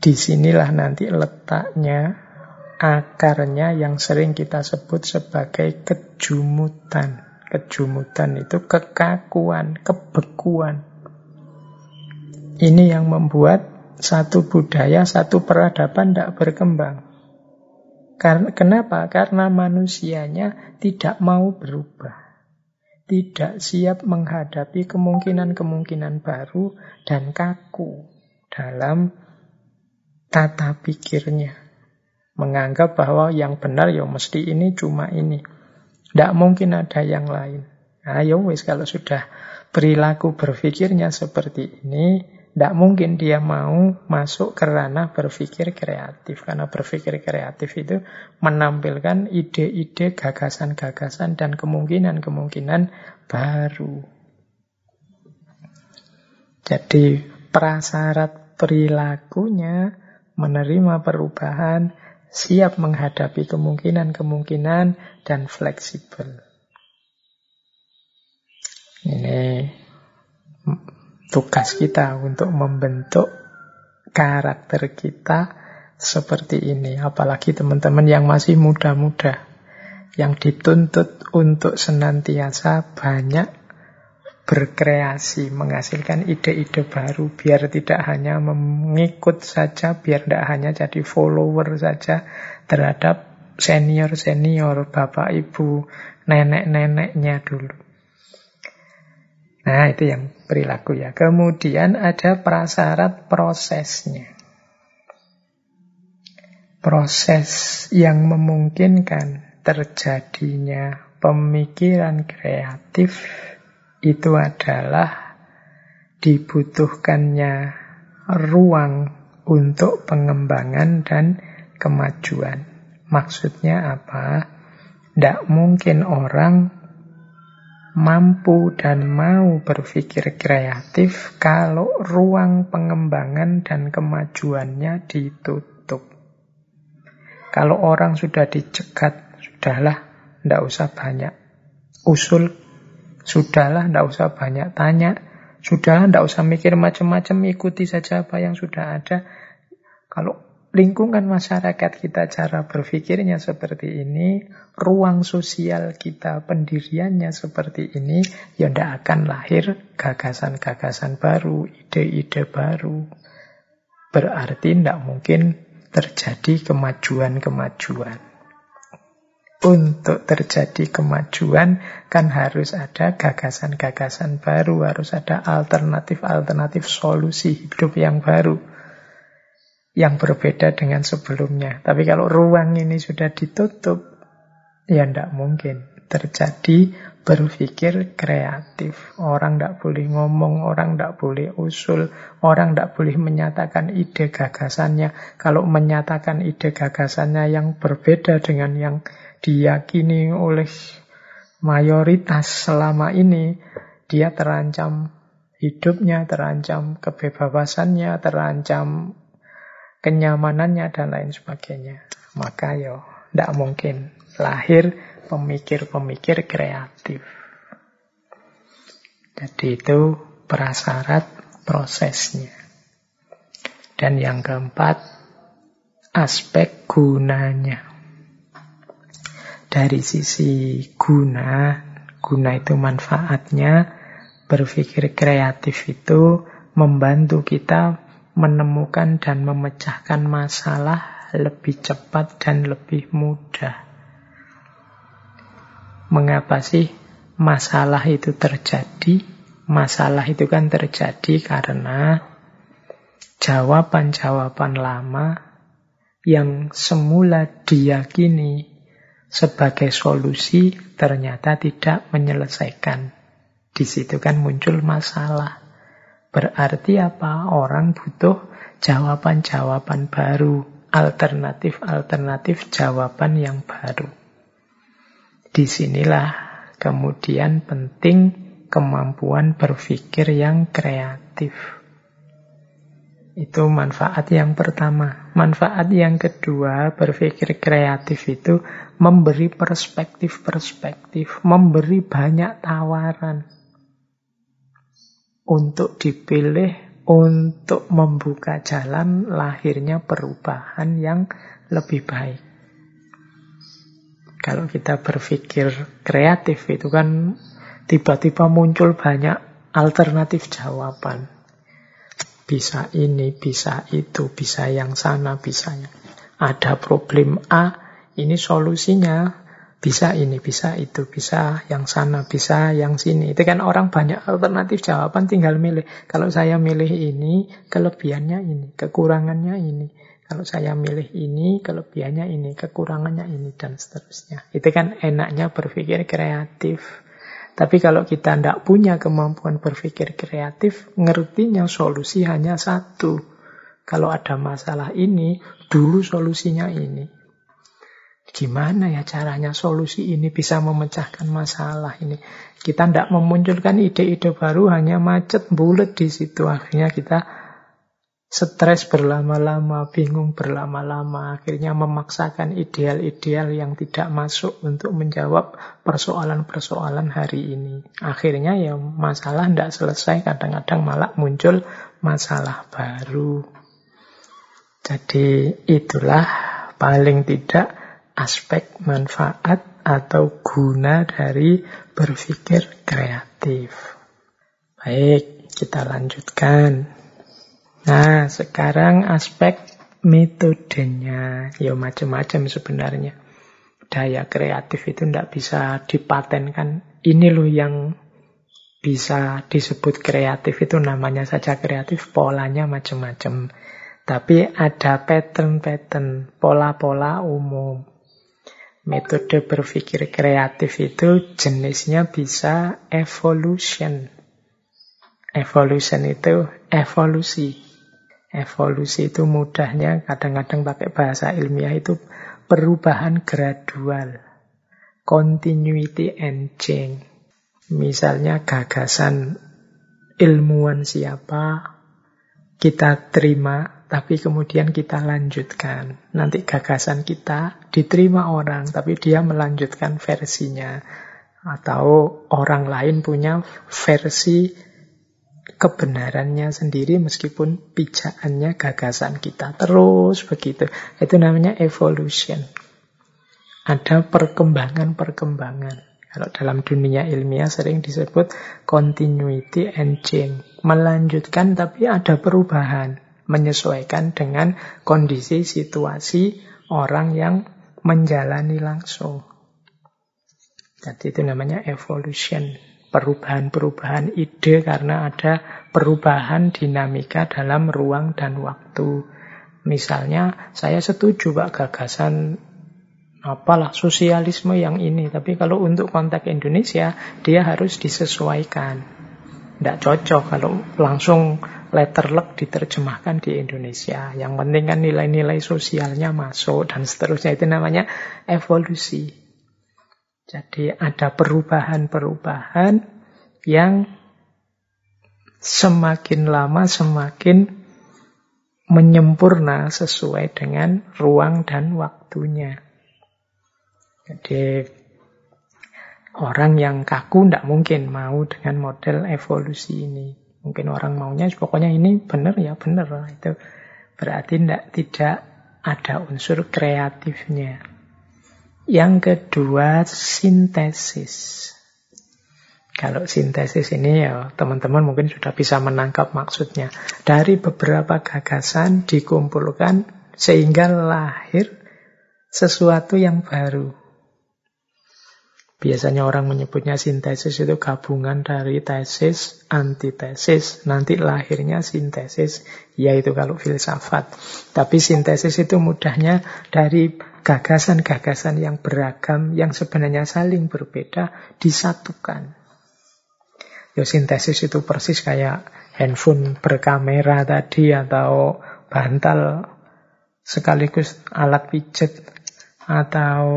A: Di sinilah nanti letaknya akarnya yang sering kita sebut sebagai kejumutan. Kejumutan itu kekakuan, kebekuan. Ini yang membuat satu budaya, satu peradaban tidak berkembang. Kenapa? Karena manusianya tidak mau berubah. Tidak siap menghadapi kemungkinan-kemungkinan baru dan kaku dalam tata pikirnya. Menganggap bahwa yang benar ya mesti ini cuma ini. Tidak mungkin ada yang lain. Ayo nah, wis kalau sudah perilaku berpikirnya seperti ini, tidak mungkin dia mau masuk ke ranah berpikir kreatif. Karena berpikir kreatif itu menampilkan ide-ide, gagasan-gagasan, dan kemungkinan-kemungkinan baru. Jadi prasyarat perilakunya menerima perubahan, siap menghadapi kemungkinan-kemungkinan dan fleksibel. Ini tugas kita untuk membentuk karakter kita seperti ini. Apalagi teman-teman yang masih muda-muda, yang dituntut untuk senantiasa banyak berkreasi, menghasilkan ide-ide baru, biar tidak hanya mengikut saja, biar tidak hanya jadi follower saja terhadap senior-senior, bapak ibu, nenek-neneknya dulu. Nah, itu yang perilaku ya. Kemudian ada prasyarat prosesnya. Proses yang memungkinkan terjadinya pemikiran kreatif itu adalah dibutuhkannya ruang untuk pengembangan dan kemajuan. Maksudnya apa? Tidak mungkin orang mampu dan mau berpikir kreatif kalau ruang pengembangan dan kemajuannya ditutup. Kalau orang sudah dicegat, sudahlah, tidak usah banyak usul Sudahlah, tidak usah banyak tanya. Sudahlah, tidak usah mikir macam-macam. Ikuti saja apa yang sudah ada. Kalau lingkungan masyarakat kita cara berpikirnya seperti ini, ruang sosial kita pendiriannya seperti ini, ya tidak akan lahir gagasan-gagasan baru, ide-ide baru. Berarti tidak mungkin terjadi kemajuan-kemajuan untuk terjadi kemajuan kan harus ada gagasan-gagasan baru, harus ada alternatif-alternatif solusi hidup yang baru yang berbeda dengan sebelumnya. Tapi kalau ruang ini sudah ditutup, ya tidak mungkin terjadi berpikir kreatif. Orang tidak boleh ngomong, orang tidak boleh usul, orang tidak boleh menyatakan ide gagasannya. Kalau menyatakan ide gagasannya yang berbeda dengan yang diyakini oleh mayoritas selama ini, dia terancam hidupnya, terancam kebebasannya, terancam kenyamanannya, dan lain sebagainya. Maka yo, tidak mungkin lahir pemikir-pemikir kreatif. Jadi itu prasyarat prosesnya. Dan yang keempat, aspek gunanya. Dari sisi guna, guna itu manfaatnya, berpikir kreatif itu membantu kita menemukan dan memecahkan masalah lebih cepat dan lebih mudah. Mengapa sih masalah itu terjadi? Masalah itu kan terjadi karena jawaban-jawaban lama yang semula diyakini sebagai solusi ternyata tidak menyelesaikan. Di situ kan muncul masalah. Berarti apa? Orang butuh jawaban-jawaban baru, alternatif-alternatif jawaban yang baru. Di sinilah kemudian penting kemampuan berpikir yang kreatif. Itu manfaat yang pertama. Manfaat yang kedua, berpikir kreatif itu memberi perspektif-perspektif, memberi banyak tawaran untuk dipilih, untuk membuka jalan lahirnya perubahan yang lebih baik. Kalau kita berpikir kreatif itu kan tiba-tiba muncul banyak alternatif jawaban bisa ini, bisa itu, bisa yang sana, bisa yang. Ada problem A, ini solusinya bisa ini, bisa itu, bisa yang sana, bisa yang sini. Itu kan orang banyak alternatif jawaban tinggal milih. Kalau saya milih ini, kelebihannya ini, kekurangannya ini. Kalau saya milih ini, kelebihannya ini, kekurangannya ini, dan seterusnya. Itu kan enaknya berpikir kreatif. Tapi kalau kita tidak punya kemampuan berpikir kreatif, ngertinya solusi hanya satu. Kalau ada masalah ini, dulu solusinya ini. Gimana ya caranya solusi ini bisa memecahkan masalah ini? Kita tidak memunculkan ide-ide baru, hanya macet bulat di situ. Akhirnya kita stres berlama-lama, bingung berlama-lama, akhirnya memaksakan ideal-ideal yang tidak masuk untuk menjawab persoalan-persoalan hari ini. Akhirnya ya masalah tidak selesai, kadang-kadang malah muncul masalah baru. Jadi itulah paling tidak aspek manfaat atau guna dari berpikir kreatif. Baik, kita lanjutkan. Nah, sekarang aspek metodenya. Ya macam-macam sebenarnya. Daya kreatif itu tidak bisa dipatenkan. Ini loh yang bisa disebut kreatif itu namanya saja kreatif, polanya macam-macam. Tapi ada pattern-pattern, pola-pola umum. Metode berpikir kreatif itu jenisnya bisa evolution. Evolution itu evolusi. Evolusi itu mudahnya kadang-kadang pakai bahasa ilmiah itu perubahan gradual. Continuity and change. Misalnya gagasan ilmuwan siapa, kita terima tapi kemudian kita lanjutkan. Nanti gagasan kita diterima orang, tapi dia melanjutkan versinya. Atau orang lain punya versi kebenarannya sendiri meskipun pijakannya gagasan kita. Terus begitu. Itu namanya evolution. Ada perkembangan-perkembangan. Kalau dalam dunia ilmiah sering disebut continuity and change. Melanjutkan tapi ada perubahan menyesuaikan dengan kondisi situasi orang yang menjalani langsung. Jadi itu namanya evolution, perubahan-perubahan ide karena ada perubahan dinamika dalam ruang dan waktu. Misalnya saya setuju Pak gagasan apalah sosialisme yang ini, tapi kalau untuk konteks Indonesia dia harus disesuaikan. Tidak cocok kalau langsung letterlek diterjemahkan di Indonesia. Yang penting kan nilai-nilai sosialnya masuk dan seterusnya. Itu namanya evolusi. Jadi ada perubahan-perubahan yang semakin lama semakin menyempurna sesuai dengan ruang dan waktunya. Jadi orang yang kaku tidak mungkin mau dengan model evolusi ini. Mungkin orang maunya pokoknya ini benar ya benar. Itu berarti tidak, tidak ada unsur kreatifnya. Yang kedua, sintesis. Kalau sintesis ini ya teman-teman mungkin sudah bisa menangkap maksudnya. Dari beberapa gagasan dikumpulkan sehingga lahir sesuatu yang baru. Biasanya orang menyebutnya sintesis itu gabungan dari tesis, antitesis, nanti lahirnya sintesis, yaitu kalau filsafat. Tapi sintesis itu mudahnya dari gagasan-gagasan yang beragam, yang sebenarnya saling berbeda, disatukan. Ya, sintesis itu persis kayak handphone berkamera tadi atau bantal sekaligus alat pijat atau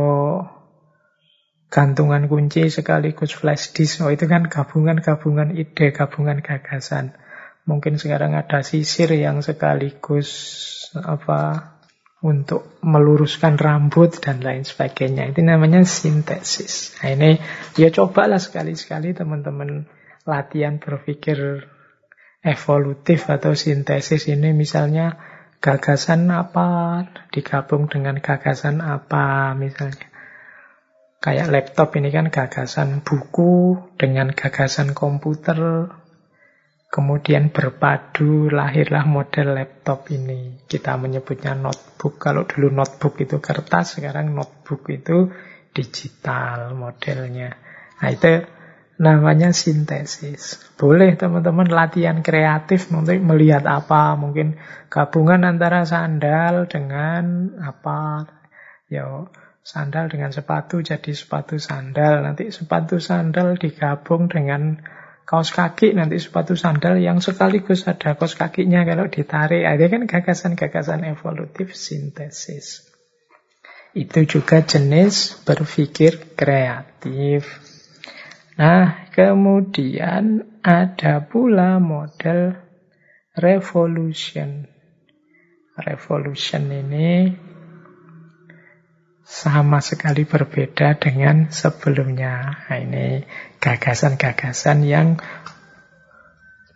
A: gantungan kunci sekaligus flash disk. Oh, itu kan gabungan-gabungan ide, gabungan gagasan. Mungkin sekarang ada sisir yang sekaligus apa untuk meluruskan rambut dan lain sebagainya. Itu namanya sintesis. Nah, ini ya cobalah sekali-sekali teman-teman latihan berpikir evolutif atau sintesis ini misalnya gagasan apa digabung dengan gagasan apa misalnya. Kayak laptop ini kan gagasan buku dengan gagasan komputer. Kemudian berpadu lahirlah model laptop ini. Kita menyebutnya notebook. Kalau dulu notebook itu kertas, sekarang notebook itu digital modelnya. Nah itu namanya sintesis. Boleh teman-teman latihan kreatif untuk melihat apa. Mungkin gabungan antara sandal dengan apa. Ya Sandal dengan sepatu jadi sepatu sandal. Nanti sepatu sandal digabung dengan kaos kaki. Nanti sepatu sandal yang sekaligus ada kaos kakinya kalau ditarik. Ada kan gagasan-gagasan evolutif sintesis. Itu juga jenis berpikir kreatif. Nah, kemudian ada pula model revolution. Revolution ini sama sekali berbeda dengan sebelumnya. Nah, ini gagasan-gagasan yang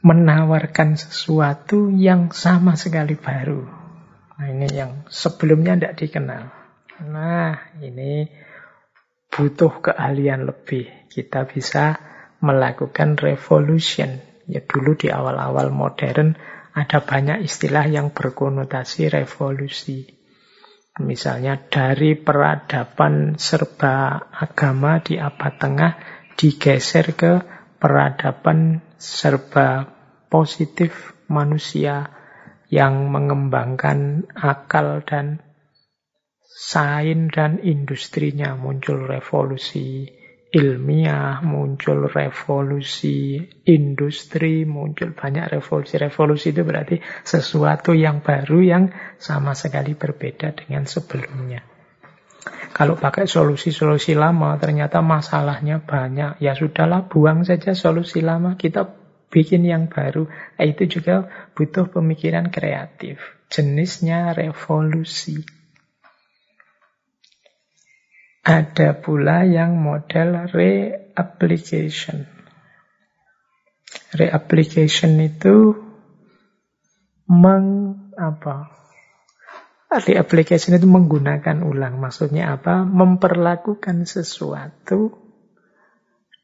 A: menawarkan sesuatu yang sama sekali baru. Nah, ini yang sebelumnya tidak dikenal. Nah, ini butuh keahlian lebih. Kita bisa melakukan revolution Ya dulu di awal-awal modern ada banyak istilah yang berkonotasi revolusi. Misalnya dari peradaban serba agama di abad tengah digeser ke peradaban serba positif manusia yang mengembangkan akal dan sains dan industrinya muncul revolusi ilmiah, muncul revolusi industri, muncul banyak revolusi. Revolusi itu berarti sesuatu yang baru yang sama sekali berbeda dengan sebelumnya. Kalau pakai solusi-solusi lama, ternyata masalahnya banyak. Ya sudahlah, buang saja solusi lama. Kita bikin yang baru. Itu juga butuh pemikiran kreatif. Jenisnya revolusi. Ada pula yang model reapplication. Reapplication itu meng apa? Reapplication itu menggunakan ulang. Maksudnya apa? Memperlakukan sesuatu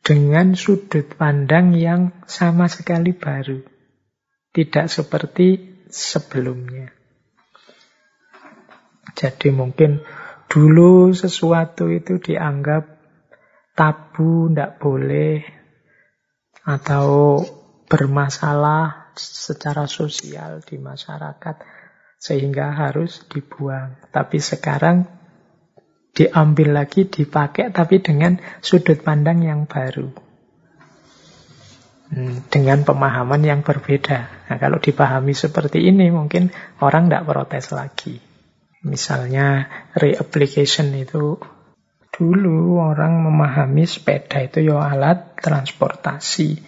A: dengan sudut pandang yang sama sekali baru. Tidak seperti sebelumnya. Jadi mungkin Dulu sesuatu itu dianggap tabu, tidak boleh, atau bermasalah secara sosial di masyarakat, sehingga harus dibuang. Tapi sekarang diambil lagi, dipakai, tapi dengan sudut pandang yang baru. Hmm, dengan pemahaman yang berbeda. Nah, kalau dipahami seperti ini, mungkin orang tidak protes lagi. Misalnya reapplication itu dulu orang memahami sepeda itu ya alat transportasi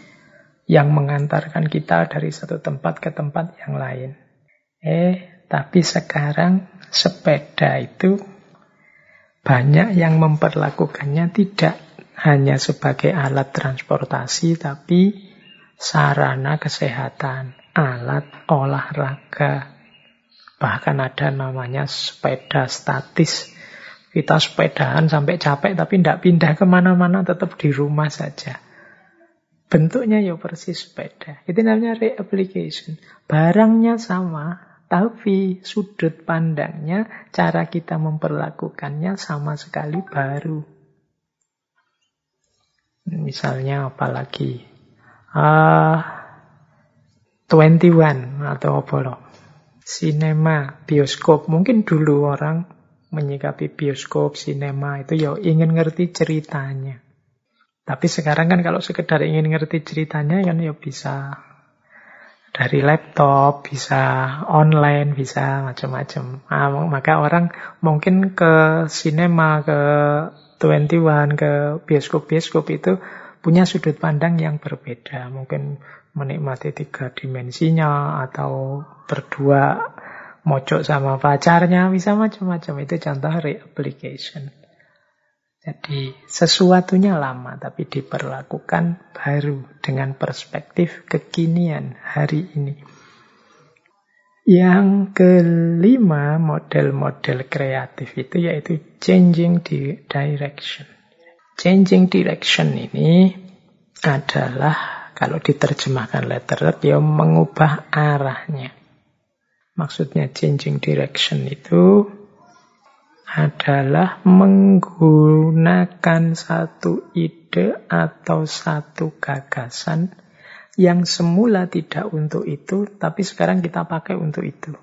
A: yang mengantarkan kita dari satu tempat ke tempat yang lain. Eh, tapi sekarang sepeda itu banyak yang memperlakukannya tidak hanya sebagai alat transportasi, tapi sarana kesehatan, alat olahraga, Bahkan ada namanya sepeda statis. Kita sepedahan sampai capek tapi tidak pindah ke mana-mana, tetap di rumah saja. Bentuknya ya persis sepeda. Itu namanya reapplication. Barangnya sama, tapi sudut pandangnya, cara kita memperlakukannya sama sekali baru. Misalnya apalagi? Uh, 21 atau apa loh? Sinema, bioskop. Mungkin dulu orang menyikapi bioskop, sinema itu ya ingin ngerti ceritanya. Tapi sekarang kan kalau sekedar ingin ngerti ceritanya kan ya bisa dari laptop, bisa online, bisa macam-macam. Nah, maka orang mungkin ke sinema, ke 21, ke bioskop-bioskop itu punya sudut pandang yang berbeda. Mungkin menikmati tiga dimensinya atau berdua mojok sama pacarnya bisa macam-macam. Itu contoh reapplication. Jadi sesuatunya lama tapi diperlakukan baru dengan perspektif kekinian hari ini. Yang kelima model-model kreatif itu yaitu changing direction. Changing direction ini adalah kalau diterjemahkan letter dia mengubah arahnya. Maksudnya changing direction itu adalah menggunakan satu ide atau satu gagasan yang semula tidak untuk itu, tapi sekarang kita pakai untuk itu.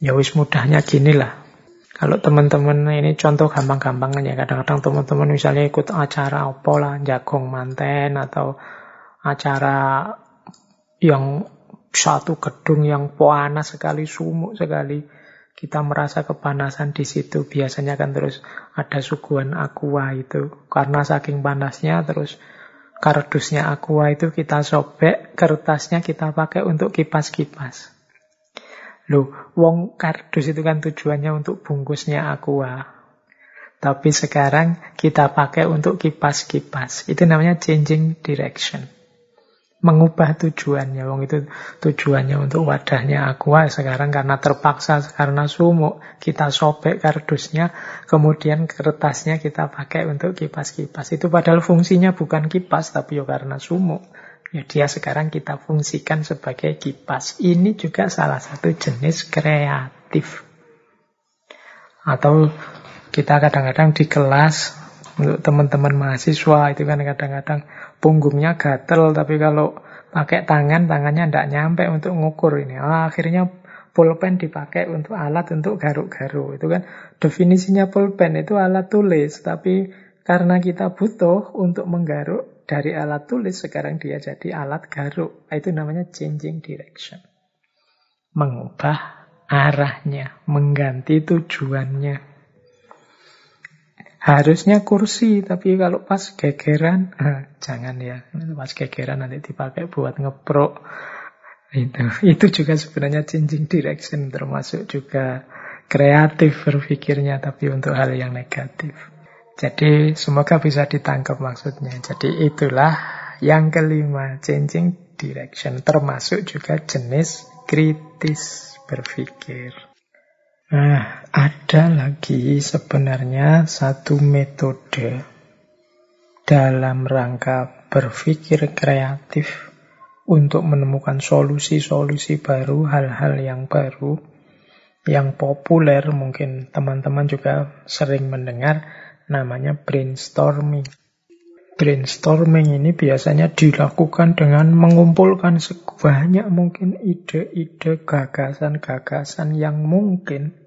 A: Ya wis mudahnya gini lah. Kalau teman-teman ini contoh gampang-gampang ya. Kadang-kadang teman-teman misalnya ikut acara apa lah, jagong manten atau acara yang satu gedung yang panas sekali, sumuk sekali. Kita merasa kepanasan di situ. Biasanya kan terus ada suguhan aqua itu. Karena saking panasnya terus kardusnya aqua itu kita sobek, kertasnya kita pakai untuk kipas-kipas. Loh, wong kardus itu kan tujuannya untuk bungkusnya aqua. Tapi sekarang kita pakai untuk kipas-kipas. Itu namanya changing direction mengubah tujuannya. Wong itu tujuannya untuk wadahnya aqua sekarang karena terpaksa karena sumuk kita sobek kardusnya, kemudian kertasnya kita pakai untuk kipas-kipas. Itu padahal fungsinya bukan kipas tapi ya karena sumuk Ya, dia sekarang kita fungsikan sebagai kipas. Ini juga salah satu jenis kreatif. Atau kita kadang-kadang di kelas untuk teman-teman mahasiswa itu kan kadang-kadang punggungnya gatel tapi kalau pakai tangan tangannya tidak nyampe untuk ngukur ini. Ah, akhirnya pulpen dipakai untuk alat untuk garuk-garuk. Itu kan definisinya pulpen itu alat tulis tapi karena kita butuh untuk menggaruk dari alat tulis sekarang dia jadi alat garuk. Itu namanya changing direction. Mengubah arahnya, mengganti tujuannya. Harusnya kursi, tapi kalau pas gegeran, eh, jangan ya. Pas gegeran nanti dipakai buat ngeprok. Itu, itu juga sebenarnya changing direction, termasuk juga kreatif berpikirnya, tapi untuk hal yang negatif. Jadi semoga bisa ditangkap maksudnya. Jadi itulah yang kelima, changing direction, termasuk juga jenis kritis berpikir. Nah, ada lagi sebenarnya satu metode dalam rangka berpikir kreatif untuk menemukan solusi-solusi baru, hal-hal yang baru, yang populer mungkin teman-teman juga sering mendengar namanya brainstorming. Brainstorming ini biasanya dilakukan dengan mengumpulkan sebanyak mungkin ide-ide, gagasan-gagasan yang mungkin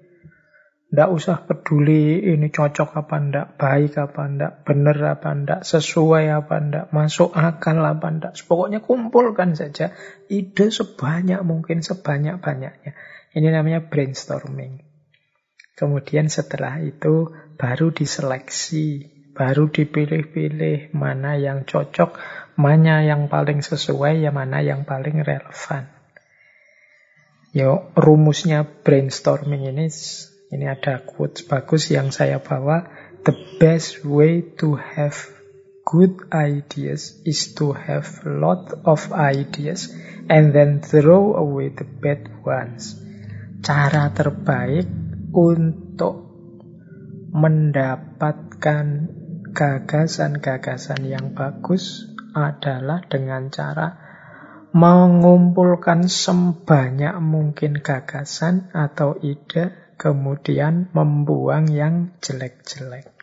A: tidak usah peduli ini cocok apa ndak, baik apa ndak, benar apa ndak, sesuai apa ndak, masuk akal apa ndak. Pokoknya kumpulkan saja ide sebanyak mungkin, sebanyak-banyaknya. Ini namanya brainstorming. Kemudian setelah itu baru diseleksi, baru dipilih-pilih mana yang cocok, mana yang paling sesuai, ya mana yang paling relevan. Yo, rumusnya brainstorming ini ini ada quotes bagus yang saya bawa. The best way to have good ideas is to have lot of ideas and then throw away the bad ones. Cara terbaik untuk mendapatkan gagasan-gagasan yang bagus adalah dengan cara mengumpulkan sebanyak mungkin gagasan atau ide kemudian membuang yang jelek-jelek.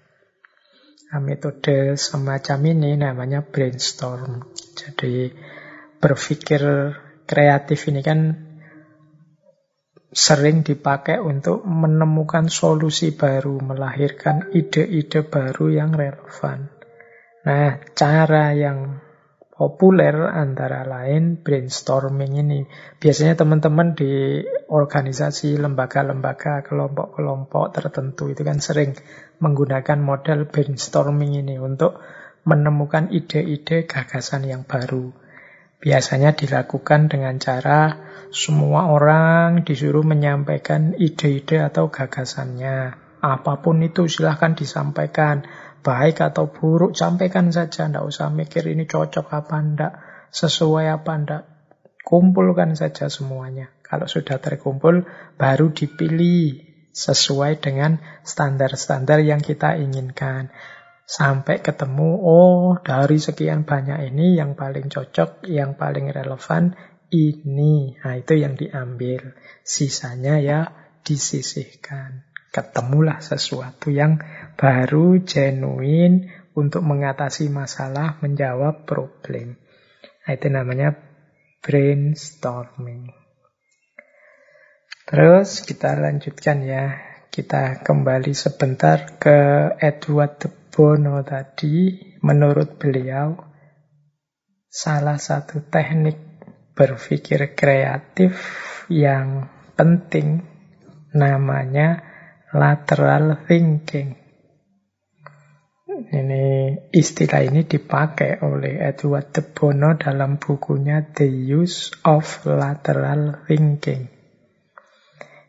A: Nah, metode semacam ini namanya brainstorm. Jadi berpikir kreatif ini kan sering dipakai untuk menemukan solusi baru, melahirkan ide-ide baru yang relevan. Nah, cara yang populer antara lain brainstorming ini. Biasanya teman-teman di organisasi, lembaga-lembaga, kelompok-kelompok tertentu itu kan sering menggunakan model brainstorming ini untuk menemukan ide-ide gagasan yang baru. Biasanya dilakukan dengan cara semua orang disuruh menyampaikan ide-ide atau gagasannya. Apa pun itu silahkan disampaikan baik atau buruk, sampaikan saja. Tidak usah mikir ini cocok apa enggak, sesuai apa enggak. Kumpulkan saja semuanya. Kalau sudah terkumpul, baru dipilih sesuai dengan standar-standar yang kita inginkan. Sampai ketemu, oh dari sekian banyak ini yang paling cocok, yang paling relevan, ini. Nah itu yang diambil. Sisanya ya disisihkan ketemulah sesuatu yang baru, genuine, untuk mengatasi masalah, menjawab problem. Nah, itu namanya brainstorming. Terus kita lanjutkan ya. Kita kembali sebentar ke Edward de Bono tadi. Menurut beliau, salah satu teknik berpikir kreatif yang penting namanya lateral thinking. Ini istilah ini dipakai oleh Edward de Bono dalam bukunya The Use of Lateral Thinking.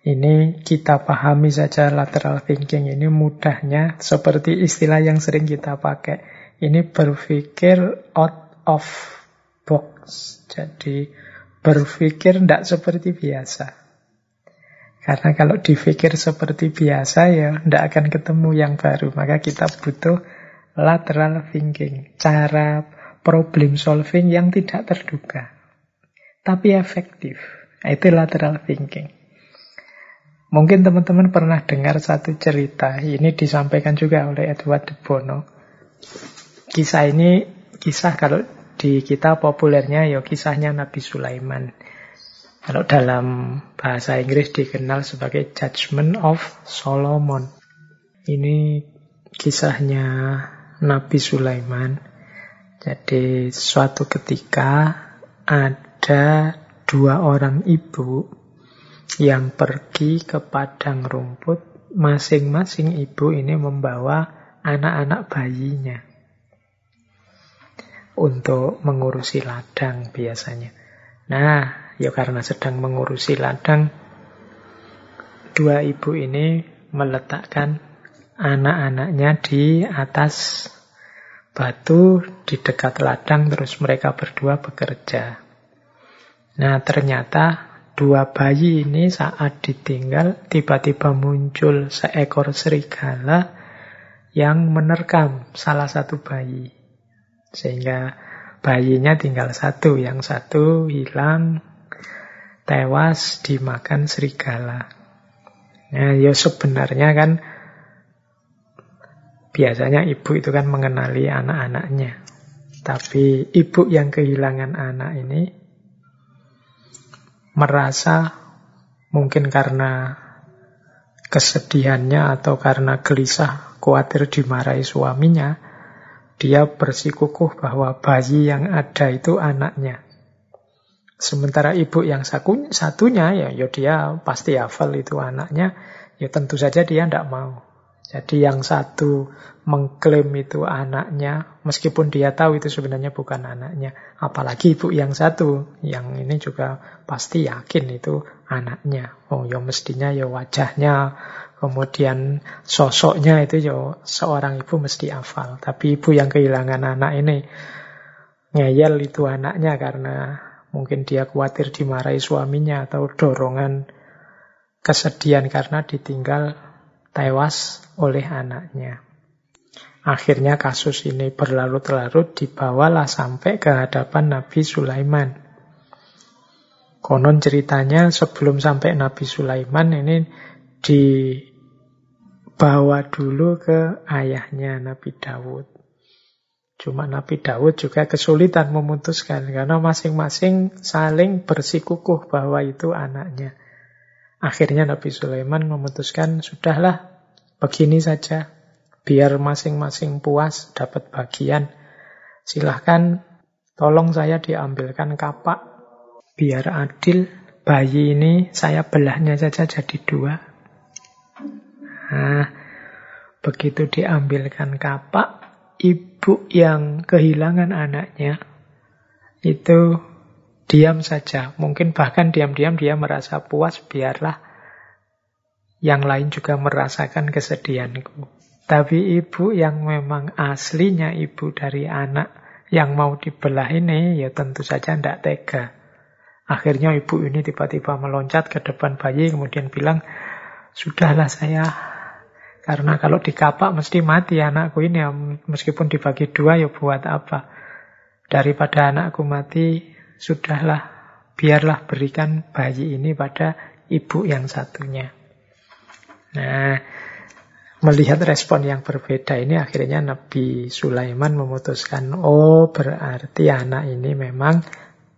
A: Ini kita pahami saja lateral thinking ini mudahnya seperti istilah yang sering kita pakai. Ini berpikir out of. Jadi berpikir tidak seperti biasa. Karena kalau dipikir seperti biasa ya tidak akan ketemu yang baru. Maka kita butuh lateral thinking. Cara problem solving yang tidak terduga. Tapi efektif. Itu lateral thinking. Mungkin teman-teman pernah dengar satu cerita. Ini disampaikan juga oleh Edward de Bono. Kisah ini, kisah kalau di kita populernya ya kisahnya Nabi Sulaiman. Kalau dalam bahasa Inggris dikenal sebagai Judgment of Solomon. Ini kisahnya Nabi Sulaiman. Jadi suatu ketika ada dua orang ibu yang pergi ke padang rumput. Masing-masing ibu ini membawa anak-anak bayinya untuk mengurusi ladang biasanya. Nah, ya karena sedang mengurusi ladang, dua ibu ini meletakkan anak-anaknya di atas batu di dekat ladang terus mereka berdua bekerja. Nah ternyata dua bayi ini saat ditinggal tiba-tiba muncul seekor serigala yang menerkam salah satu bayi. Sehingga bayinya tinggal satu, yang satu hilang, tewas dimakan serigala. Nah, ya sebenarnya kan Biasanya ibu itu kan mengenali anak-anaknya. Tapi ibu yang kehilangan anak ini merasa mungkin karena kesedihannya atau karena gelisah khawatir dimarahi suaminya, dia bersikukuh bahwa bayi yang ada itu anaknya. Sementara ibu yang satunya ya, ya dia pasti hafal itu anaknya, ya tentu saja dia tidak mau. Jadi yang satu mengklaim itu anaknya, meskipun dia tahu itu sebenarnya bukan anaknya. Apalagi ibu yang satu, yang ini juga pasti yakin itu anaknya. Oh ya mestinya ya wajahnya, kemudian sosoknya itu ya seorang ibu mesti hafal. Tapi ibu yang kehilangan anak ini, ngeyel itu anaknya karena mungkin dia khawatir dimarahi suaminya atau dorongan kesedihan karena ditinggal tewas oleh anaknya. Akhirnya kasus ini berlarut-larut dibawalah sampai ke hadapan Nabi Sulaiman. Konon ceritanya sebelum sampai Nabi Sulaiman ini dibawa dulu ke ayahnya Nabi Dawud. Cuma Nabi Dawud juga kesulitan memutuskan karena masing-masing saling bersikukuh bahwa itu anaknya. Akhirnya Nabi Sulaiman memutuskan, sudahlah Begini saja, biar masing-masing puas dapat bagian. Silahkan tolong saya diambilkan kapak, biar adil. Bayi ini saya belahnya saja jadi dua. Nah, begitu diambilkan kapak, ibu yang kehilangan anaknya itu diam saja. Mungkin bahkan diam-diam dia merasa puas, biarlah yang lain juga merasakan kesedihanku. Tapi ibu yang memang aslinya ibu dari anak yang mau dibelah ini, ya tentu saja tidak tega. Akhirnya ibu ini tiba-tiba meloncat ke depan bayi, kemudian bilang, Sudahlah saya, karena kalau dikapak mesti mati anakku ini, ya, meskipun dibagi dua ya buat apa. Daripada anakku mati, sudahlah, biarlah berikan bayi ini pada ibu yang satunya. Nah, melihat respon yang berbeda ini akhirnya Nabi Sulaiman memutuskan, oh berarti anak ini memang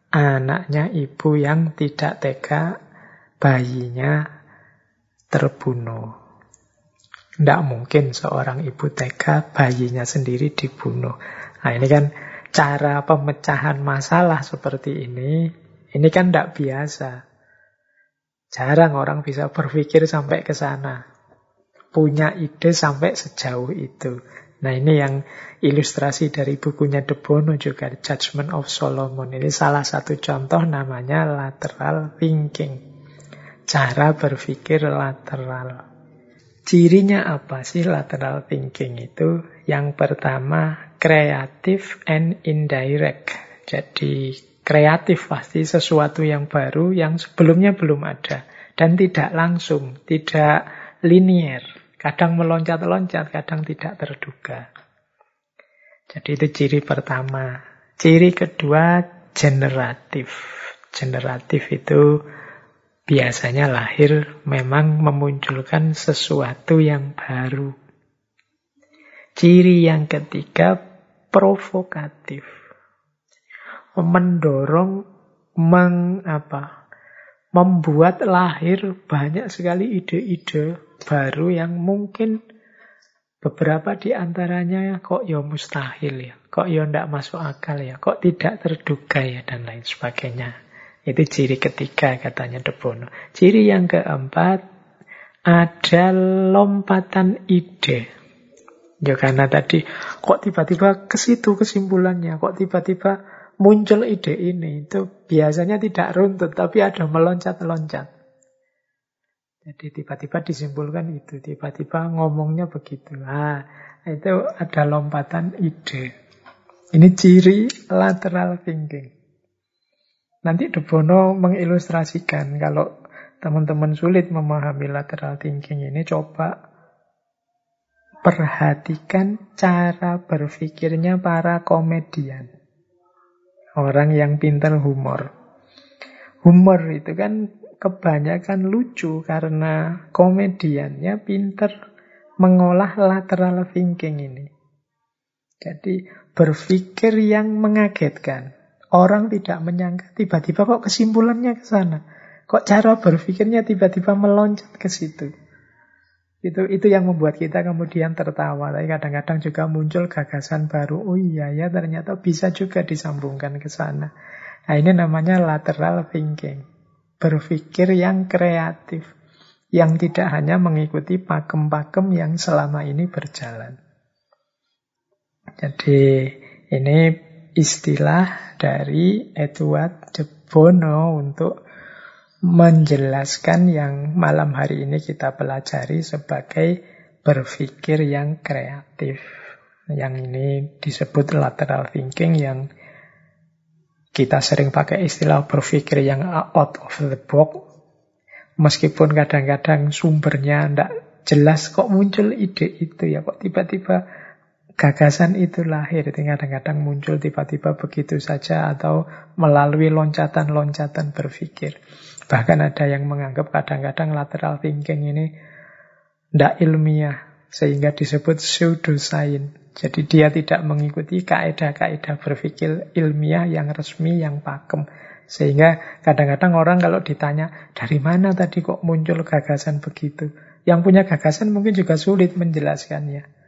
A: anaknya ibu yang tidak tega bayinya terbunuh. Tidak mungkin seorang ibu tega bayinya sendiri dibunuh. Nah ini kan cara pemecahan masalah seperti ini, ini kan tidak biasa. Jarang orang bisa berpikir sampai ke sana. Punya ide sampai sejauh itu. Nah ini yang ilustrasi dari bukunya De Bono juga, Judgment of Solomon. Ini salah satu contoh namanya lateral thinking. Cara berpikir lateral. Cirinya apa sih lateral thinking itu? Yang pertama, kreatif and indirect. Jadi kreatif pasti sesuatu yang baru yang sebelumnya belum ada dan tidak langsung, tidak linier, kadang meloncat-loncat, kadang tidak terduga. Jadi itu ciri pertama Ciri kedua generatif. Generatif itu biasanya lahir memang memunculkan sesuatu yang baru. Ciri yang ketiga provokatif. Mendorong meng, apa, membuat lahir banyak sekali ide-ide baru yang mungkin beberapa di antaranya kok ya mustahil ya, kok ya tidak masuk akal ya, kok tidak terduga ya, dan lain sebagainya. Itu ciri ketiga katanya Debono. Ciri yang keempat ada lompatan ide. Ya karena tadi kok tiba-tiba ke situ kesimpulannya, kok tiba-tiba muncul ide ini. Itu biasanya tidak runtut tapi ada meloncat-loncat. Jadi tiba-tiba disimpulkan itu, tiba-tiba ngomongnya begitu. Nah, itu ada lompatan ide. Ini ciri lateral thinking. Nanti Debono mengilustrasikan kalau teman-teman sulit memahami lateral thinking ini, coba perhatikan cara berpikirnya para komedian. Orang yang pintar humor. Humor itu kan kebanyakan lucu karena komediannya pintar mengolah lateral thinking ini. Jadi berpikir yang mengagetkan. Orang tidak menyangka, tiba-tiba kok kesimpulannya ke sana. Kok cara berpikirnya tiba-tiba meloncat ke situ. Itu itu yang membuat kita kemudian tertawa. Tapi kadang-kadang juga muncul gagasan baru. Oh iya ya ternyata bisa juga disambungkan ke sana. Nah ini namanya lateral thinking. Berpikir yang kreatif. Yang tidak hanya mengikuti pakem-pakem yang selama ini berjalan. Jadi ini istilah dari Edward de Bono untuk menjelaskan yang malam hari ini kita pelajari sebagai berpikir yang kreatif. Yang ini disebut lateral thinking yang kita sering pakai istilah berpikir yang out of the box. Meskipun kadang-kadang sumbernya tidak jelas kok muncul ide itu ya, kok tiba-tiba gagasan itu lahir. Kadang-kadang muncul tiba-tiba begitu saja atau melalui loncatan-loncatan berpikir. Bahkan ada yang menganggap kadang-kadang lateral thinking ini tidak ilmiah. Sehingga disebut pseudoscience. Jadi dia tidak mengikuti kaedah-kaedah berpikir ilmiah yang resmi, yang pakem. Sehingga kadang-kadang orang kalau ditanya, dari mana tadi kok muncul gagasan begitu? Yang punya gagasan mungkin juga sulit menjelaskannya.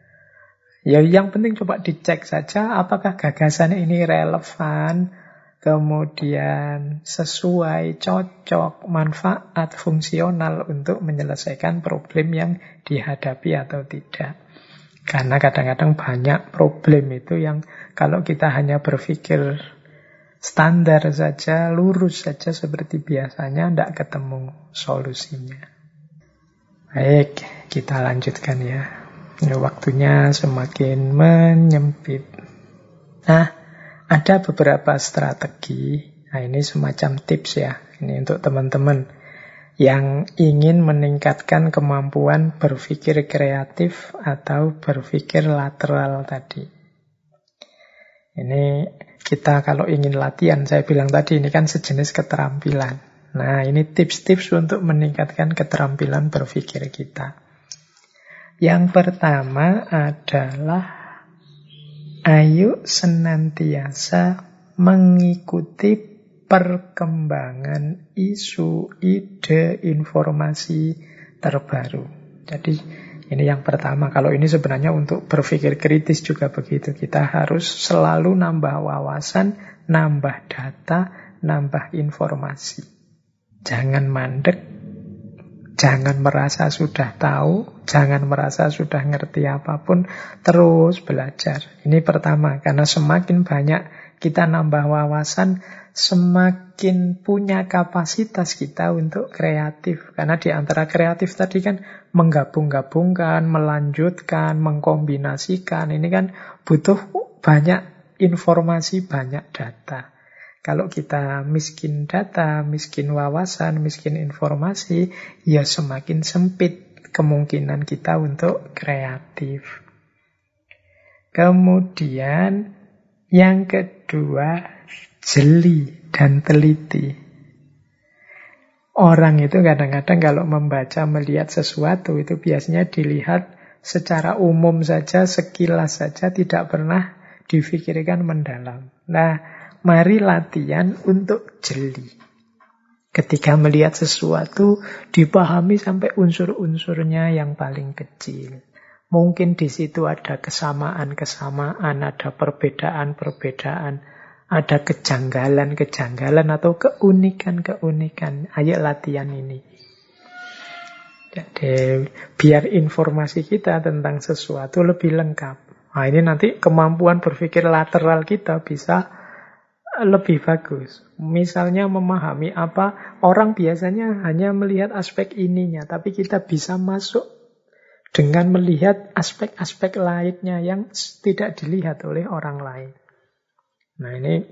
A: Ya yang penting coba dicek saja apakah gagasan ini relevan, kemudian sesuai, cocok, manfaat, fungsional untuk menyelesaikan problem yang dihadapi atau tidak. Karena kadang-kadang banyak problem itu yang kalau kita hanya berpikir standar saja, lurus saja seperti biasanya, tidak ketemu solusinya. Baik, kita lanjutkan ya. Ya, waktunya semakin menyempit. Nah, ada beberapa strategi. Nah, ini semacam tips ya. Ini untuk teman-teman yang ingin meningkatkan kemampuan berpikir kreatif atau berpikir lateral tadi. Ini kita kalau ingin latihan, saya bilang tadi ini kan sejenis keterampilan. Nah, ini tips-tips untuk meningkatkan keterampilan berpikir kita. Yang pertama adalah ayo senantiasa mengikuti perkembangan isu, ide, informasi terbaru. Jadi ini yang pertama. Kalau ini sebenarnya untuk berpikir kritis juga begitu. Kita harus selalu nambah wawasan, nambah data, nambah informasi. Jangan mandek, Jangan merasa sudah tahu, jangan merasa sudah ngerti apa pun, terus belajar. Ini pertama, karena semakin banyak kita nambah wawasan, semakin punya kapasitas kita untuk kreatif. Karena di antara kreatif tadi kan menggabung-gabungkan, melanjutkan, mengkombinasikan. Ini kan butuh banyak informasi, banyak data. Kalau kita miskin data, miskin wawasan, miskin informasi, ya semakin sempit kemungkinan kita untuk kreatif. Kemudian Yang kedua, jeli dan teliti. Orang itu kadang-kadang kalau membaca, melihat sesuatu itu biasanya dilihat secara umum saja, sekilas saja, tidak pernah difikirkan mendalam. Nah, mari latihan untuk jeli. Ketika melihat sesuatu, dipahami sampai unsur-unsurnya yang paling kecil. Mungkin di situ ada kesamaan-kesamaan, ada perbedaan-perbedaan ada kejanggalan-kejanggalan atau keunikan-keunikan. Ayo latihan ini. Jadi biar informasi kita tentang sesuatu lebih lengkap. Nah ini nanti kemampuan berpikir lateral kita bisa lebih bagus. Misalnya memahami apa, orang biasanya hanya melihat aspek ininya, tapi kita bisa masuk dengan melihat aspek-aspek lainnya yang tidak dilihat oleh orang lain. Nah ini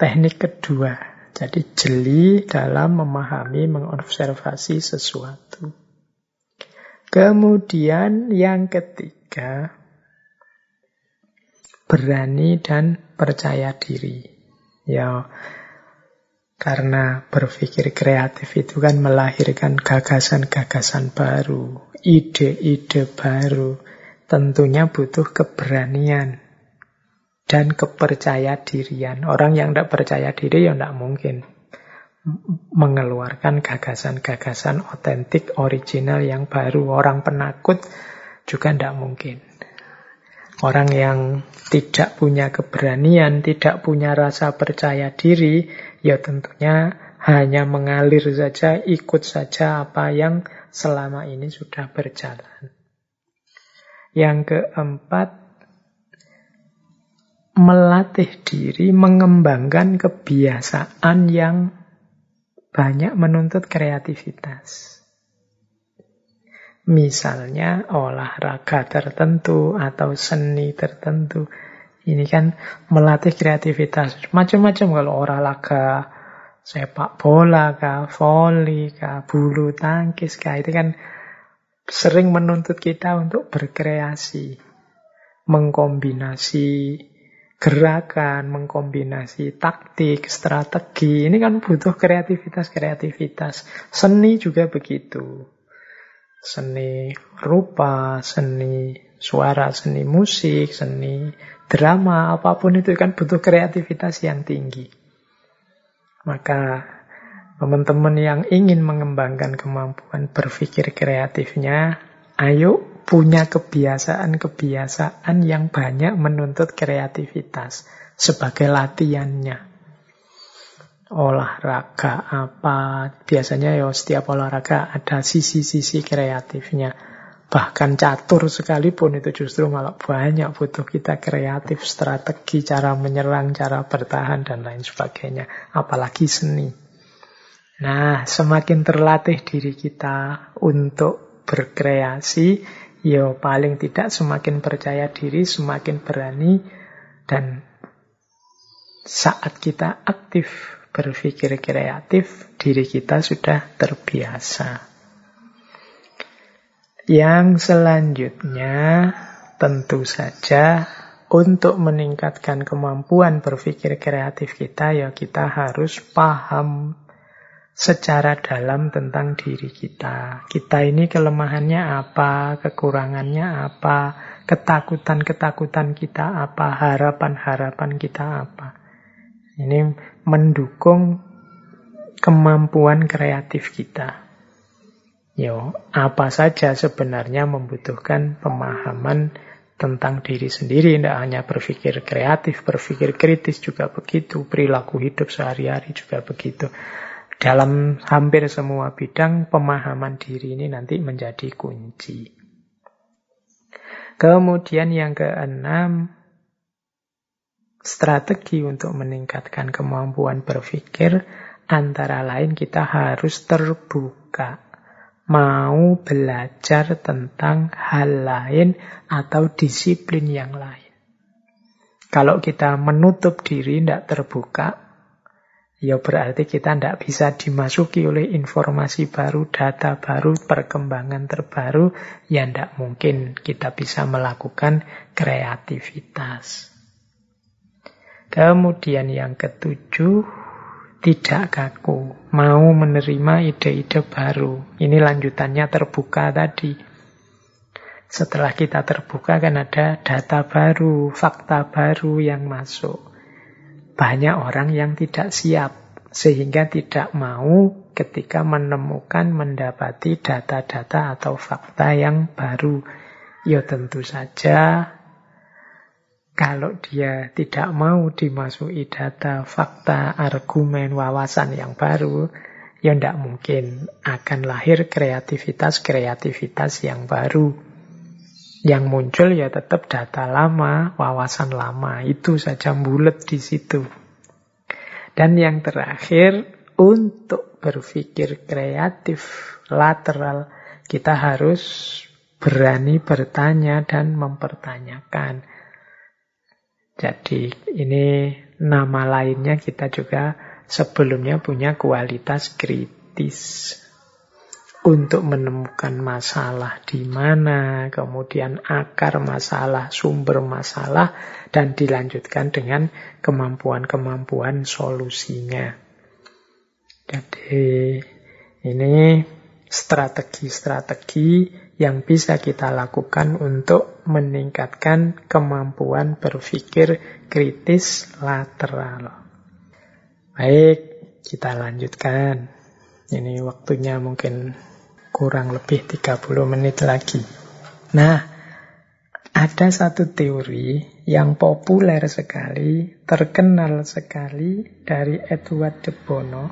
A: teknik kedua. Jadi jeli dalam memahami, mengobservasi sesuatu. Kemudian yang ketiga, berani dan percaya diri. Ya, karena berpikir kreatif itu kan melahirkan gagasan-gagasan baru, ide-ide baru. Tentunya butuh keberanian dan kepercaya dirian. Orang yang tidak percaya diri ya tidak mungkin mengeluarkan gagasan-gagasan otentik, original yang baru. Orang penakut juga tidak mungkin. Orang yang tidak punya keberanian, tidak punya rasa percaya diri, ya tentunya hanya mengalir saja, ikut saja apa yang selama ini sudah berjalan. Yang keempat, melatih diri mengembangkan kebiasaan yang banyak menuntut kreativitas. Misalnya olahraga tertentu atau seni tertentu. Ini kan melatih kreativitas. Macam-macam kalau olahraga sepak bola kah, voli kah, bulu tangkis kah. Itu kan sering menuntut kita untuk berkreasi. Mengkombinasi gerakan, mengkombinasi taktik, strategi. Ini kan butuh kreativitas-kreativitas. Seni juga begitu. Seni rupa, seni suara, seni musik, seni drama, apa pun itu kan butuh kreativitas yang tinggi. Maka teman-teman yang ingin mengembangkan kemampuan berpikir kreatifnya, ayo punya kebiasaan-kebiasaan yang banyak menuntut kreativitas sebagai latihannya. Olahraga apa, biasanya ya setiap olahraga ada sisi-sisi kreatifnya. Bahkan catur sekalipun itu justru malah banyak butuh kita kreatif, strategi, cara menyerang, cara bertahan, dan lain sebagainya. Apalagi seni. Nah, semakin terlatih diri kita untuk berkreasi, ya paling tidak semakin percaya diri, semakin berani, dan saat kita aktif berpikir kreatif, diri kita sudah terbiasa. Yang selanjutnya, tentu saja untuk meningkatkan kemampuan berpikir kreatif kita, ya kita harus paham secara dalam tentang diri kita. Kita ini kelemahannya apa, kekurangannya apa, ketakutan-ketakutan kita apa, harapan-harapan kita apa. Ini mendukung kemampuan kreatif kita. Yo, apa saja sebenarnya membutuhkan pemahaman tentang diri sendiri, tidak hanya berpikir kreatif, berpikir kritis juga begitu, perilaku hidup sehari-hari juga begitu. Dalam hampir semua bidang, pemahaman diri ini nanti menjadi kunci. Kemudian yang keenam, strategi untuk meningkatkan kemampuan berpikir, antara lain kita harus terbuka. Mau belajar tentang hal lain atau disiplin yang lain. Kalau kita menutup diri, tidak terbuka, ya berarti kita tidak bisa dimasuki oleh informasi baru, data baru, perkembangan terbaru, ya tidak mungkin kita bisa melakukan kreativitas. Kemudian yang ketujuh, tidak kaku, mau menerima ide-ide baru. Ini lanjutannya terbuka tadi. Setelah kita terbuka kan ada data baru, fakta baru yang masuk. Banyak orang yang tidak siap, sehingga tidak mau ketika menemukan, mendapati data-data atau fakta yang baru. Ya tentu saja kalau dia tidak mau dimasuki data, fakta, argumen, wawasan yang baru, ya tidak mungkin akan lahir kreativitas-kreativitas yang baru. Yang muncul ya tetap data lama, wawasan lama. Itu saja bulat di situ. Dan yang terakhir, untuk berpikir kreatif, lateral, kita harus berani bertanya dan mempertanyakan. Jadi ini nama lainnya kita juga sebelumnya punya kualitas kritis untuk menemukan masalah di mana, kemudian akar masalah, sumber masalah, dan dilanjutkan dengan kemampuan-kemampuan solusinya. Jadi ini strategi-strategi yang bisa kita lakukan untuk meningkatkan kemampuan berpikir kritis lateral. Baik, kita lanjutkan. Ini waktunya mungkin kurang lebih 30 menit lagi. Nah, ada satu teori yang populer sekali, terkenal sekali dari Edward de Bono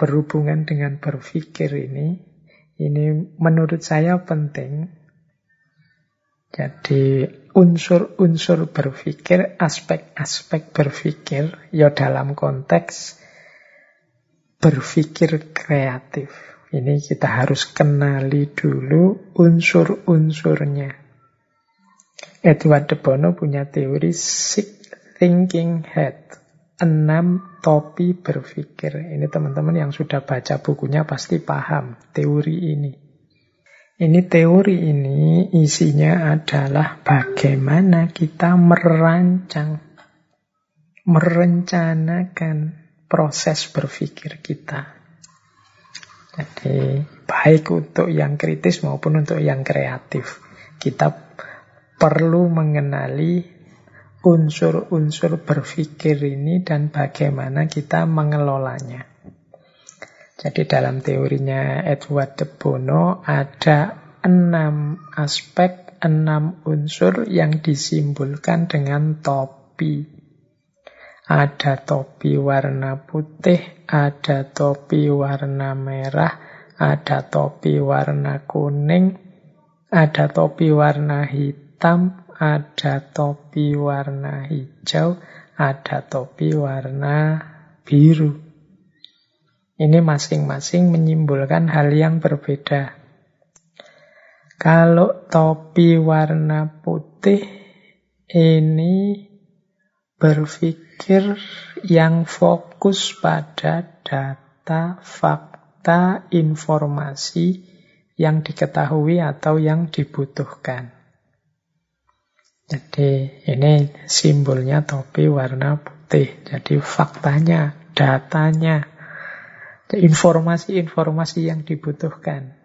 A: berhubungan dengan berpikir ini ini menurut saya penting. Jadi unsur-unsur berpikir, aspek-aspek berpikir, ya dalam konteks berpikir kreatif. Ini kita harus kenali dulu unsur-unsurnya. Edward de Bono punya teori Six Thinking Head enam topi berpikir. Ini teman-teman yang sudah baca bukunya pasti paham teori ini. Ini teori ini isinya adalah bagaimana kita merancang, merencanakan proses berpikir kita. Jadi baik untuk yang kritis maupun untuk yang kreatif. Kita perlu mengenali unsur-unsur berpikir ini dan bagaimana kita mengelolanya. Jadi dalam teorinya Edward de Bono ada enam aspek, enam unsur yang disimbolkan dengan topi. Ada topi warna putih, ada topi warna merah, ada topi warna kuning, ada topi warna hitam, ada topi warna hijau, ada topi warna biru. Ini masing-masing menyimbolkan hal yang berbeda. Kalau topi warna putih ini berpikir yang fokus pada data, fakta, informasi yang diketahui atau yang dibutuhkan. Jadi ini simbolnya topi warna putih. Jadi faktanya, datanya, informasi-informasi yang dibutuhkan.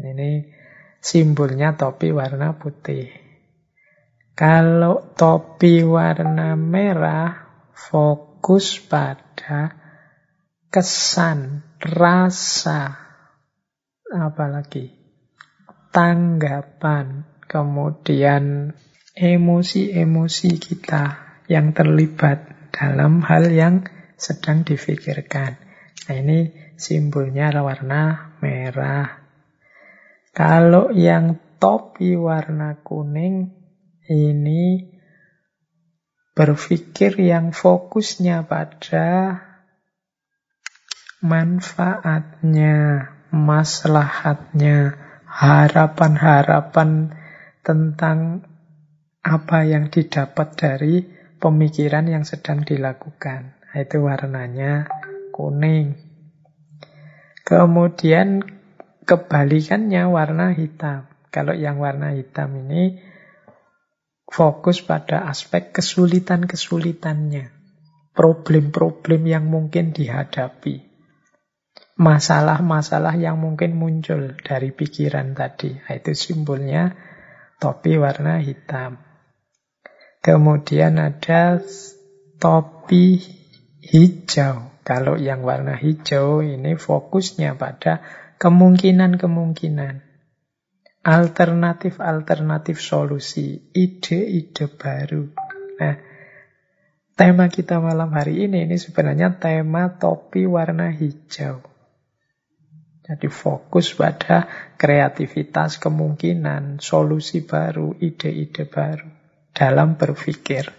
A: Ini simbolnya topi warna putih. Kalau topi warna merah fokus pada kesan, rasa, apalagi tanggapan, kemudian emosi-emosi kita yang terlibat dalam hal yang sedang difikirkan. Nah ini simbolnya warna merah. Kalau yang topi warna kuning ini berpikir yang fokusnya pada manfaatnya, maslahatnya, harapan-harapan tentang apa yang didapat dari pemikiran yang sedang dilakukan. Nah, itu warnanya kuning. Kemudian kebalikannya warna hitam. Kalau yang warna hitam ini fokus pada aspek kesulitan-kesulitannya, problem-problem yang mungkin dihadapi, masalah-masalah yang mungkin muncul dari pikiran tadi. Nah, itu simbolnya topi warna hitam. Kemudian ada topi hijau. Kalau yang warna hijau ini fokusnya pada kemungkinan-kemungkinan alternatif-alternatif solusi, ide-ide baru. Nah, tema kita malam hari ini ini sebenarnya tema topi warna hijau. Jadi fokus pada kreativitas, kemungkinan, solusi baru, ide-ide baru dalam berpikir.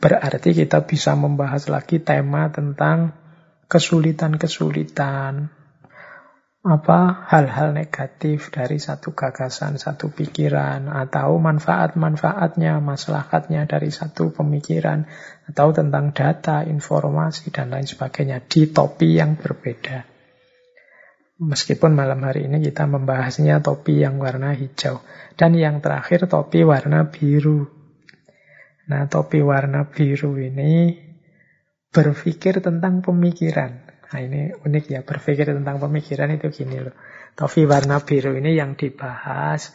A: Berarti kita bisa membahas lagi tema tentang kesulitan-kesulitan, apa hal-hal negatif dari satu gagasan, satu pikiran, atau manfaat-manfaatnya, maslahatnya dari satu pemikiran, atau tentang data, informasi, dan lain sebagainya di topi yang berbeda. Meskipun malam hari ini kita membahasnya topi yang warna hijau. Dan yang terakhir topi warna biru. Nah, topi warna biru ini berpikir tentang pemikiran. Nah ini unik ya, berpikir tentang pemikiran itu gini loh. Topi warna biru ini yang dibahas,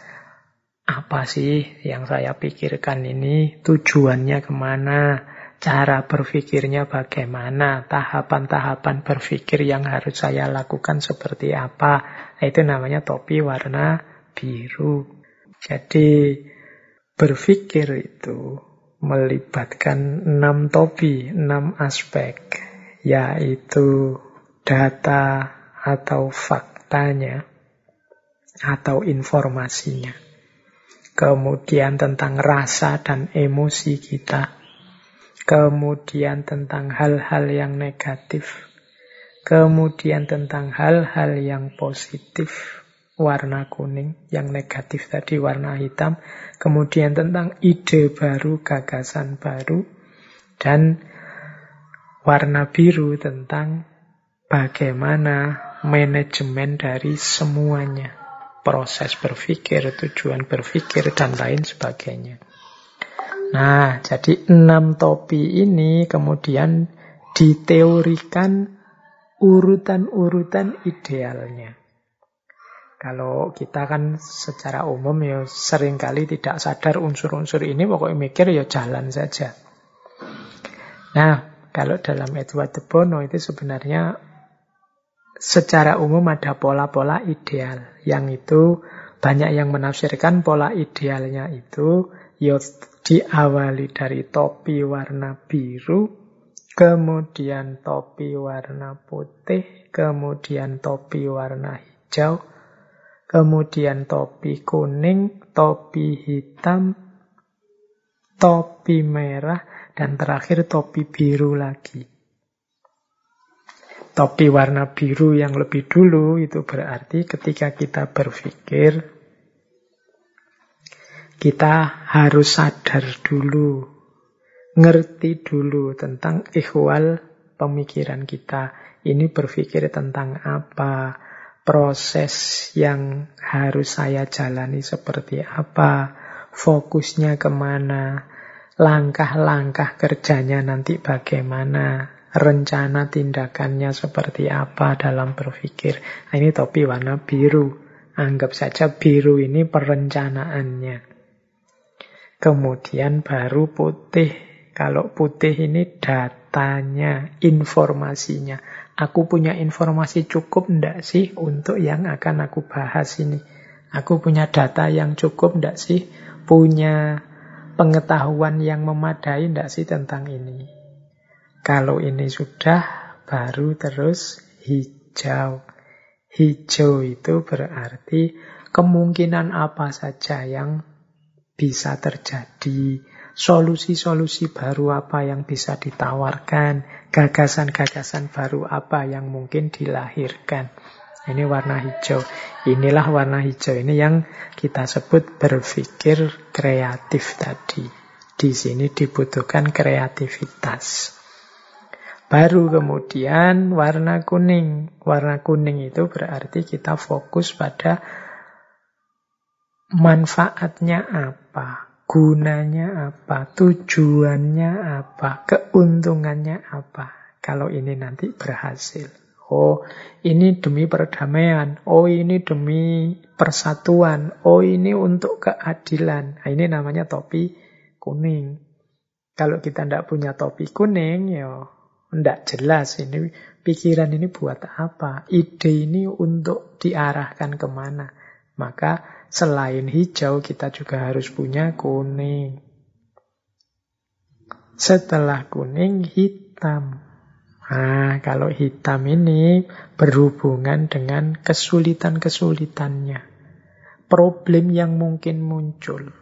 A: apa sih yang saya pikirkan ini, tujuannya ke mana, cara berpikirnya bagaimana, tahapan-tahapan berpikir yang harus saya lakukan seperti apa. Nah, itu namanya topi warna biru. Jadi berpikir itu melibatkan enam topi, enam aspek, yaitu data atau faktanya atau informasinya. Kemudian tentang rasa dan emosi kita. Kemudian tentang hal-hal yang negatif. Kemudian tentang hal-hal yang positif warna kuning, yang negatif tadi warna hitam. Kemudian tentang ide baru, gagasan baru. Dan warna biru tentang bagaimana manajemen dari semuanya. Proses berpikir, tujuan berpikir, dan lain sebagainya. Nah, jadi enam topi ini kemudian diteorikan urutan-urutan idealnya. Kalau kita kan secara umum ya sering kali tidak sadar unsur-unsur ini, pokoknya mikir ya jalan saja. Nah, kalau dalam Edward de Bono itu sebenarnya secara umum ada pola-pola ideal. Yang itu banyak yang menafsirkan pola idealnya itu ya diawali dari topi warna biru, kemudian topi warna putih, kemudian topi warna hijau, kemudian topi kuning, topi hitam, topi merah, dan terakhir topi biru lagi. Topi warna biru yang lebih dulu itu berarti ketika kita berpikir, kita harus sadar dulu, ngerti dulu tentang ikhwal pemikiran kita. Ini berpikir tentang apa, proses yang harus saya jalani seperti apa, fokusnya ke mana, langkah-langkah kerjanya nanti bagaimana, rencana tindakannya seperti apa dalam berpikir. Nah, ini topi warna biru. Anggap saja biru ini perencanaannya. Kemudian baru putih. Kalau putih ini datanya, informasinya. Aku punya informasi cukup enggak sih untuk yang akan aku bahas ini? Aku punya data yang cukup enggak sih? Punya pengetahuan yang memadai enggak sih tentang ini? Kalau ini sudah, baru terus hijau. Hijau itu berarti kemungkinan apa saja yang bisa terjadi, solusi-solusi baru apa yang bisa ditawarkan, gagasan-gagasan baru apa yang mungkin dilahirkan. Ini warna hijau. Inilah warna hijau ini yang kita sebut berpikir kreatif tadi. Di sini dibutuhkan kreativitas. Baru kemudian warna kuning. Warna kuning itu berarti kita fokus pada manfaatnya apa. Gunanya apa, tujuannya apa, keuntungannya apa. Kalau ini nanti berhasil. Oh, ini demi perdamaian. Oh, ini demi persatuan. Oh, ini untuk keadilan. Nah, ini namanya topi kuning. Kalau kita tidak punya topi kuning, ya tidak jelas ini pikiran ini buat apa. Ide ini untuk diarahkan ke mana. Maka selain hijau kita juga harus punya kuning. Setelah kuning, hitam. Nah, kalau hitam ini berhubungan dengan kesulitan-kesulitannya. Problem yang mungkin muncul.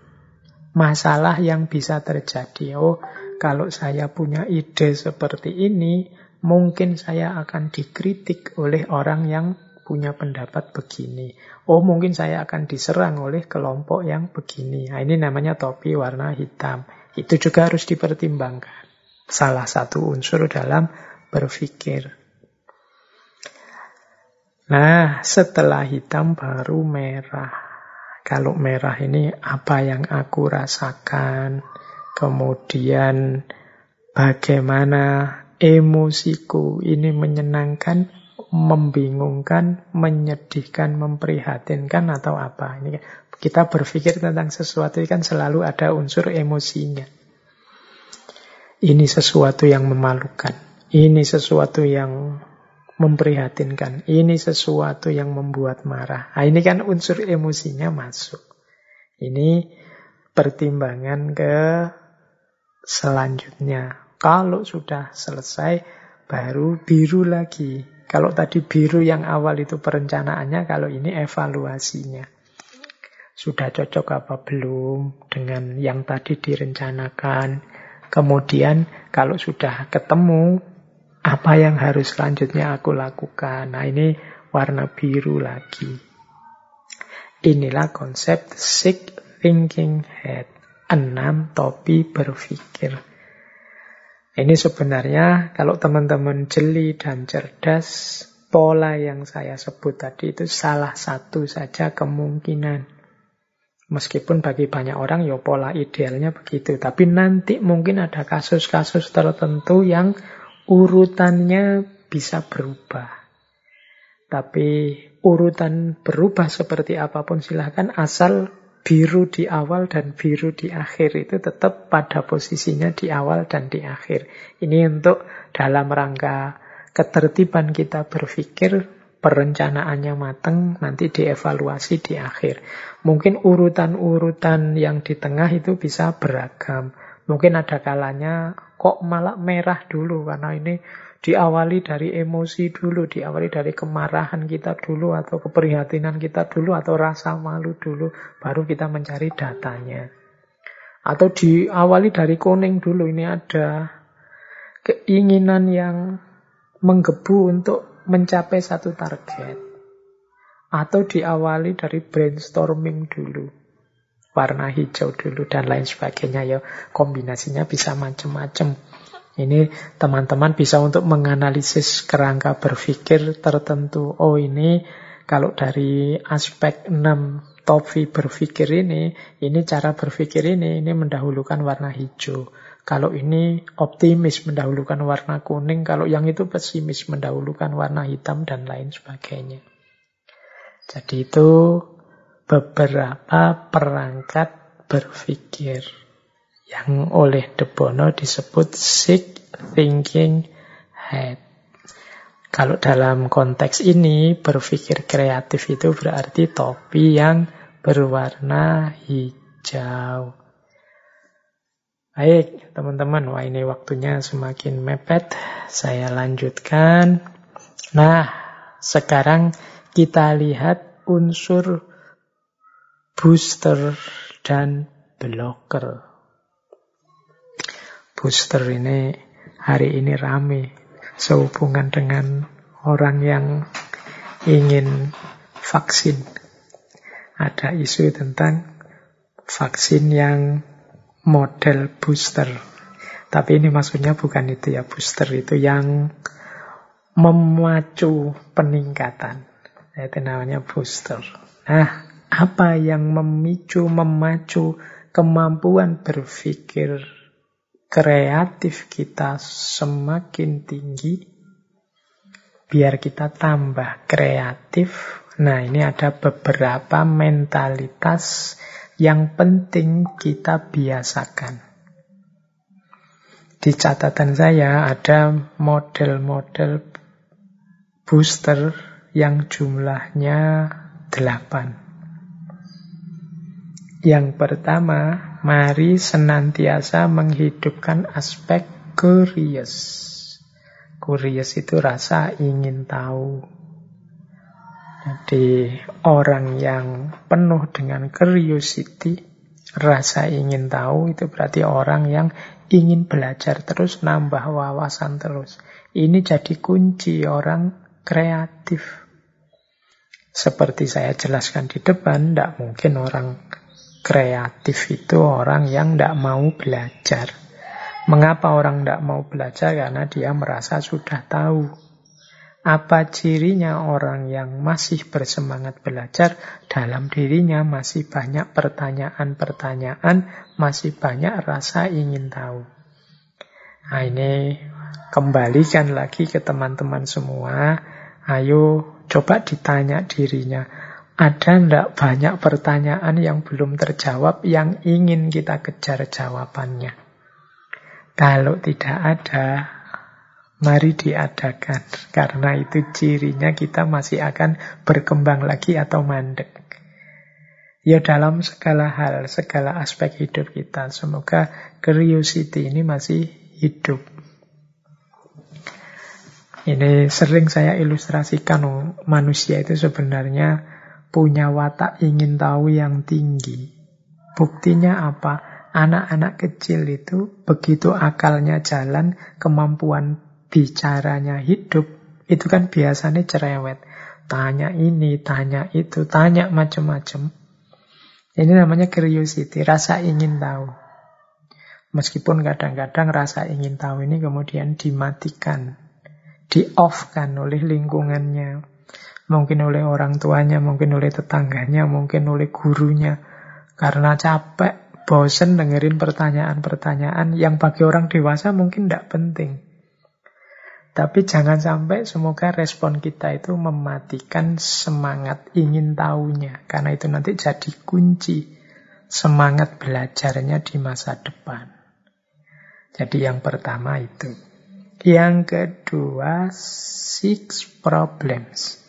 A: Masalah yang bisa terjadi. Oh, kalau saya punya ide seperti ini, mungkin saya akan dikritik oleh orang yang punya pendapat begini. Oh, mungkin saya akan diserang oleh kelompok yang begini. Nah, ini namanya topi warna hitam. Itu juga harus dipertimbangkan. Salah satu unsur dalam berpikir. Nah, setelah hitam baru merah. Kalau merah ini apa yang aku rasakan, kemudian bagaimana emosiku ini menyenangkan, membingungkan, menyedihkan, memprihatinkan atau apa. Ini kita berpikir tentang sesuatu kan selalu ada unsur emosinya. Ini sesuatu yang memalukan. Ini sesuatu yang memprihatinkan. Ini sesuatu yang membuat marah. Nah, ini kan unsur emosinya masuk. Ini pertimbangan ke selanjutnya. Kalau sudah selesai, baru biru lagi. Kalau tadi biru yang awal itu perencanaannya, kalau ini evaluasinya. Sudah cocok apa belum dengan yang tadi direncanakan. Kemudian kalau sudah ketemu, apa yang harus selanjutnya aku lakukan? Nah ini warna biru lagi. Inilah konsep sick thinking head. Enam topi berpikir. Ini sebenarnya kalau teman-teman jeli dan cerdas, pola yang saya sebut tadi itu salah satu saja kemungkinan. Meskipun bagi banyak orang ya pola idealnya begitu. Tapi nanti mungkin ada kasus-kasus tertentu yang urutannya bisa berubah. Tapi urutan berubah seperti apa pun silahkan asal biru di awal dan biru di akhir itu tetap pada posisinya di awal dan di akhir. Ini untuk dalam rangka ketertiban kita berpikir, perencanaannya matang, nanti dievaluasi di akhir. Mungkin urutan-urutan yang di tengah itu bisa beragam. Mungkin ada kalanya kok malah merah dulu karena ini diawali dari emosi dulu, diawali dari kemarahan kita dulu atau keprihatinan kita dulu atau rasa malu dulu, baru kita mencari datanya. Atau diawali dari kuning dulu, ini ada keinginan yang menggebu untuk mencapai satu target. Atau diawali dari brainstorming dulu warna hijau dulu dan lain sebagainya ya kombinasinya bisa macam-macam ini teman-teman bisa untuk menganalisis kerangka berpikir tertentu. Oh ini kalau dari aspek 6 topi berpikir ini ini cara berpikir ini ini mendahulukan warna hijau. Kalau ini optimis mendahulukan warna kuning kalau yang itu pesimis mendahulukan warna hitam dan lain sebagainya. Jadi itu beberapa perangkat berpikir yang oleh De Bono disebut sick thinking head. Kalau dalam konteks ini berpikir kreatif itu berarti topi yang berwarna hijau. Baik, teman-teman, wah ini waktunya semakin mepet. Saya lanjutkan. Nah, sekarang kita lihat unsur booster dan blocker. Booster ini hari ini rame sehubungan dengan orang yang ingin vaksin. Ada isu tentang vaksin yang model booster. Tapi ini maksudnya bukan itu ya booster itu yang memacu peningkatan. Itu namanya booster. Nah, apa yang memicu, memacu kemampuan berpikir kreatif kita semakin tinggi, biar kita tambah kreatif. Nah, ini ada beberapa mentalitas yang penting kita biasakan. Di catatan saya ada model-model booster yang jumlahnya delapan. Yang pertama, mari senantiasa menghidupkan aspek curious. Curious itu rasa ingin tahu. Jadi orang yang penuh dengan curiosity, rasa ingin tahu itu berarti orang yang ingin belajar terus, nambah wawasan terus. Ini jadi kunci orang kreatif. Seperti saya jelaskan di depan, tidak mungkin orang kreatif itu orang yang tidak mau belajar. Mengapa orang tidak mau belajar? Karena dia merasa sudah tahu. Apa cirinya orang yang masih bersemangat belajar? Dalam dirinya masih banyak pertanyaan-pertanyaan, masih banyak rasa ingin tahu. Nah ini kembalikan lagi ke teman-teman semua. Ayo coba ditanya dirinya ada ndak banyak pertanyaan yang belum terjawab yang ingin kita kejar jawabannya? Kalau tidak ada, mari diadakan. Karena itu cirinya kita masih akan berkembang lagi atau mandek. Ya dalam segala hal, segala aspek hidup kita. Semoga curiosity ini masih hidup. Ini sering saya ilustrasikan, manusia itu sebenarnya punya watak ingin tahu yang tinggi. Buktinya apa? Anak-anak kecil itu begitu akalnya jalan, kemampuan bicaranya hidup, itu kan biasanya cerewet. Tanya ini, tanya itu, tanya macam-macam. Ini namanya curiosity, rasa ingin tahu. Meskipun kadang-kadang rasa ingin tahu ini kemudian dimatikan, di-off-kan oleh lingkungannya, Mungkin oleh orang tuanya, mungkin oleh tetangganya, mungkin oleh gurunya. Karena capek, bosen dengerin pertanyaan-pertanyaan yang bagi orang dewasa mungkin tidak penting. Tapi jangan sampai semoga respon kita itu mematikan semangat ingin tahunya. Karena itu nanti jadi kunci semangat belajarnya di masa depan. Jadi yang pertama itu. Yang kedua, six problems.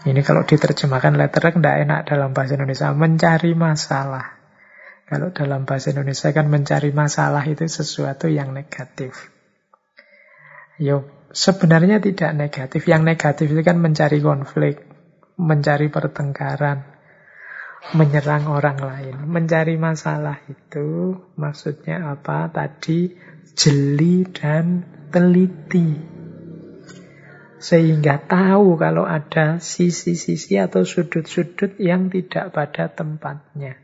A: Ini kalau diterjemahkan letterek tidak enak dalam bahasa Indonesia. Mencari masalah. Kalau dalam bahasa Indonesia kan mencari masalah itu sesuatu yang negatif. Yo, sebenarnya tidak negatif. Yang negatif itu kan mencari konflik, mencari pertengkaran, menyerang orang lain. Mencari masalah itu maksudnya apa? Tadi jeli dan teliti sehingga tahu kalau ada sisi-sisi atau sudut-sudut yang tidak pada tempatnya.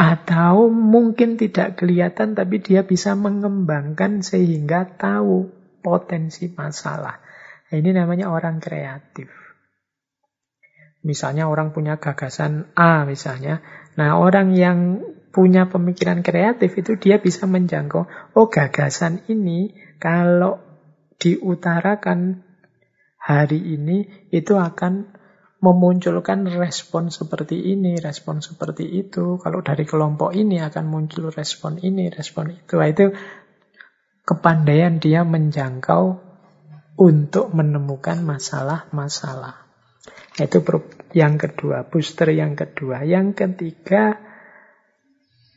A: Atau mungkin tidak kelihatan tapi dia bisa mengembangkan sehingga tahu potensi masalah. Ini namanya orang kreatif. Misalnya orang punya gagasan A misalnya. Nah orang yang punya pemikiran kreatif itu dia bisa menjangkau, oh gagasan ini kalau diutarakan hari ini itu akan memunculkan respon seperti ini, respon seperti itu. Kalau dari kelompok ini akan muncul respon ini, respon itu. Nah, itu kepandaian dia menjangkau untuk menemukan masalah-masalah. Itu yang kedua, booster yang kedua. Yang ketiga,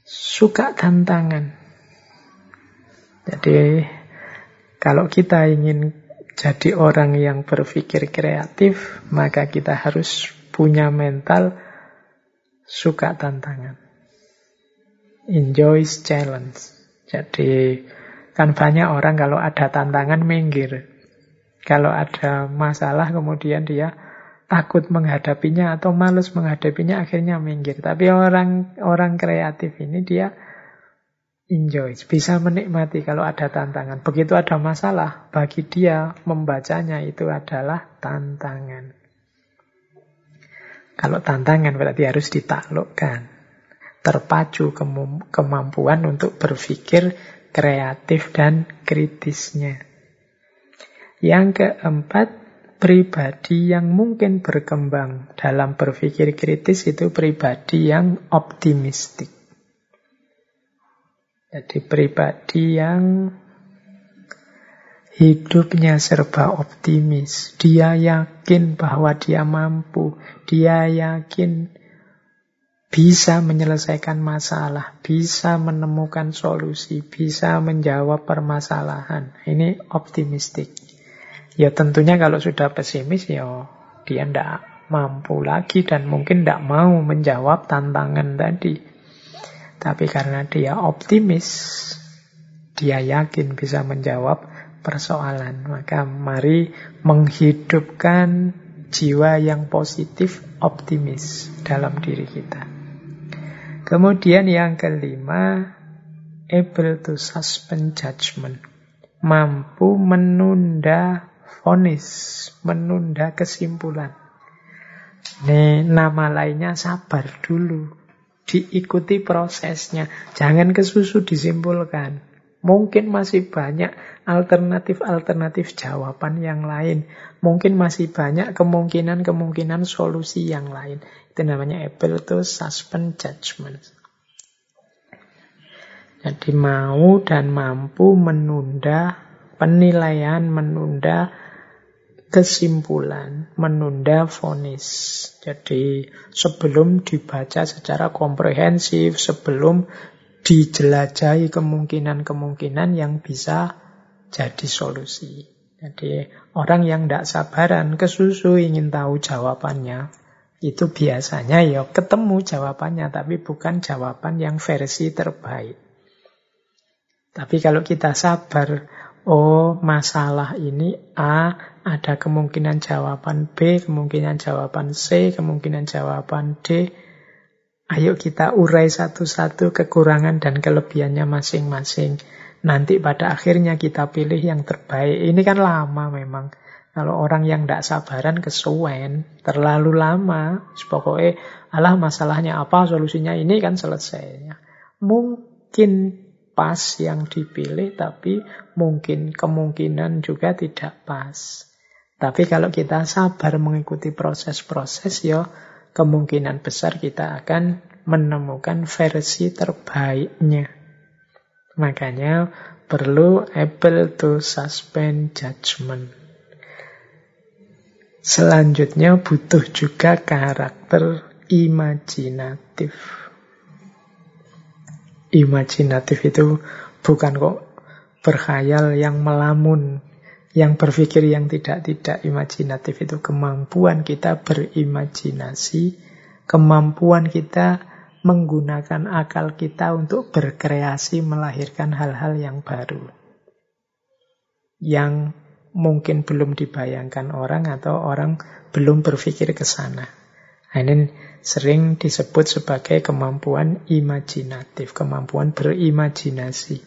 A: suka tantangan. Jadi kalau kita ingin jadi orang yang berpikir kreatif, maka kita harus punya mental suka tantangan. Enjoys challenge. Jadi kan banyak orang kalau ada tantangan minggir. Kalau ada masalah kemudian dia takut menghadapinya atau males menghadapinya akhirnya minggir. Tapi orang orang kreatif ini dia enjoy, bisa menikmati kalau ada tantangan. Begitu ada masalah, bagi dia membacanya itu adalah tantangan. Kalau tantangan berarti harus ditaklukkan. terpacu kemampuan untuk berpikir kreatif dan kritisnya. Yang keempat, pribadi yang mungkin berkembang dalam berpikir kritis itu pribadi yang optimistik. Jadi pribadi yang hidupnya serba optimis. Dia yakin bahwa dia mampu. Dia yakin bisa menyelesaikan masalah, bisa menemukan solusi, bisa menjawab permasalahan. Ini optimistik. Ya tentunya kalau sudah pesimis ya dia tidak mampu lagi dan mungkin tidak mau menjawab tantangan tadi. Tapi karena dia optimis, dia yakin bisa menjawab persoalan. Maka mari menghidupkan jiwa yang positif, optimis dalam diri kita. Kemudian yang kelima, able to suspend judgment. Mampu menunda vonis, menunda kesimpulan. Ini nama lainnya sabar dulu. Diikuti prosesnya. Jangan kesusu disimpulkan. Mungkin masih banyak alternatif-alternatif jawaban yang lain. Mungkin masih banyak kemungkinan-kemungkinan solusi yang lain. Itu namanya able to suspend judgment. Jadi mau dan mampu menunda penilaian, menunda kesimpulan, menunda vonis. Jadi sebelum dibaca secara komprehensif, sebelum dijelajahi kemungkinan-kemungkinan yang bisa jadi solusi. Jadi orang yang tidak sabaran kesusu ingin tahu jawabannya, itu biasanya ya ketemu jawabannya, tapi bukan jawaban yang versi terbaik. Tapi kalau kita sabar, oh masalah ini A, ada kemungkinan jawaban B, kemungkinan jawaban C, kemungkinan jawaban D, Ayo kita urai satu-satu kekurangan dan kelebihannya masing-masing. Nanti pada akhirnya kita pilih yang terbaik. Ini kan lama memang. Kalau orang yang tidak sabaran kesuwen, terlalu lama, pokoknya alah masalahnya apa, solusinya ini kan selesai. Mungkin pas yang dipilih, tapi mungkin kemungkinan juga tidak pas. Tapi kalau kita sabar mengikuti proses-proses, ya kemungkinan besar kita akan menemukan versi terbaiknya. Makanya perlu able to suspend judgment. Selanjutnya butuh juga karakter imajinatif. Imajinatif itu bukan kok berkhayal yang melamun, yang berpikir yang tidak-tidak imajinatif itu kemampuan kita berimajinasi, kemampuan kita menggunakan akal kita untuk berkreasi melahirkan hal-hal yang baru. Yang mungkin belum dibayangkan orang atau orang belum berpikir ke sana. Nah, ini sering disebut sebagai kemampuan imajinatif, kemampuan berimajinasi.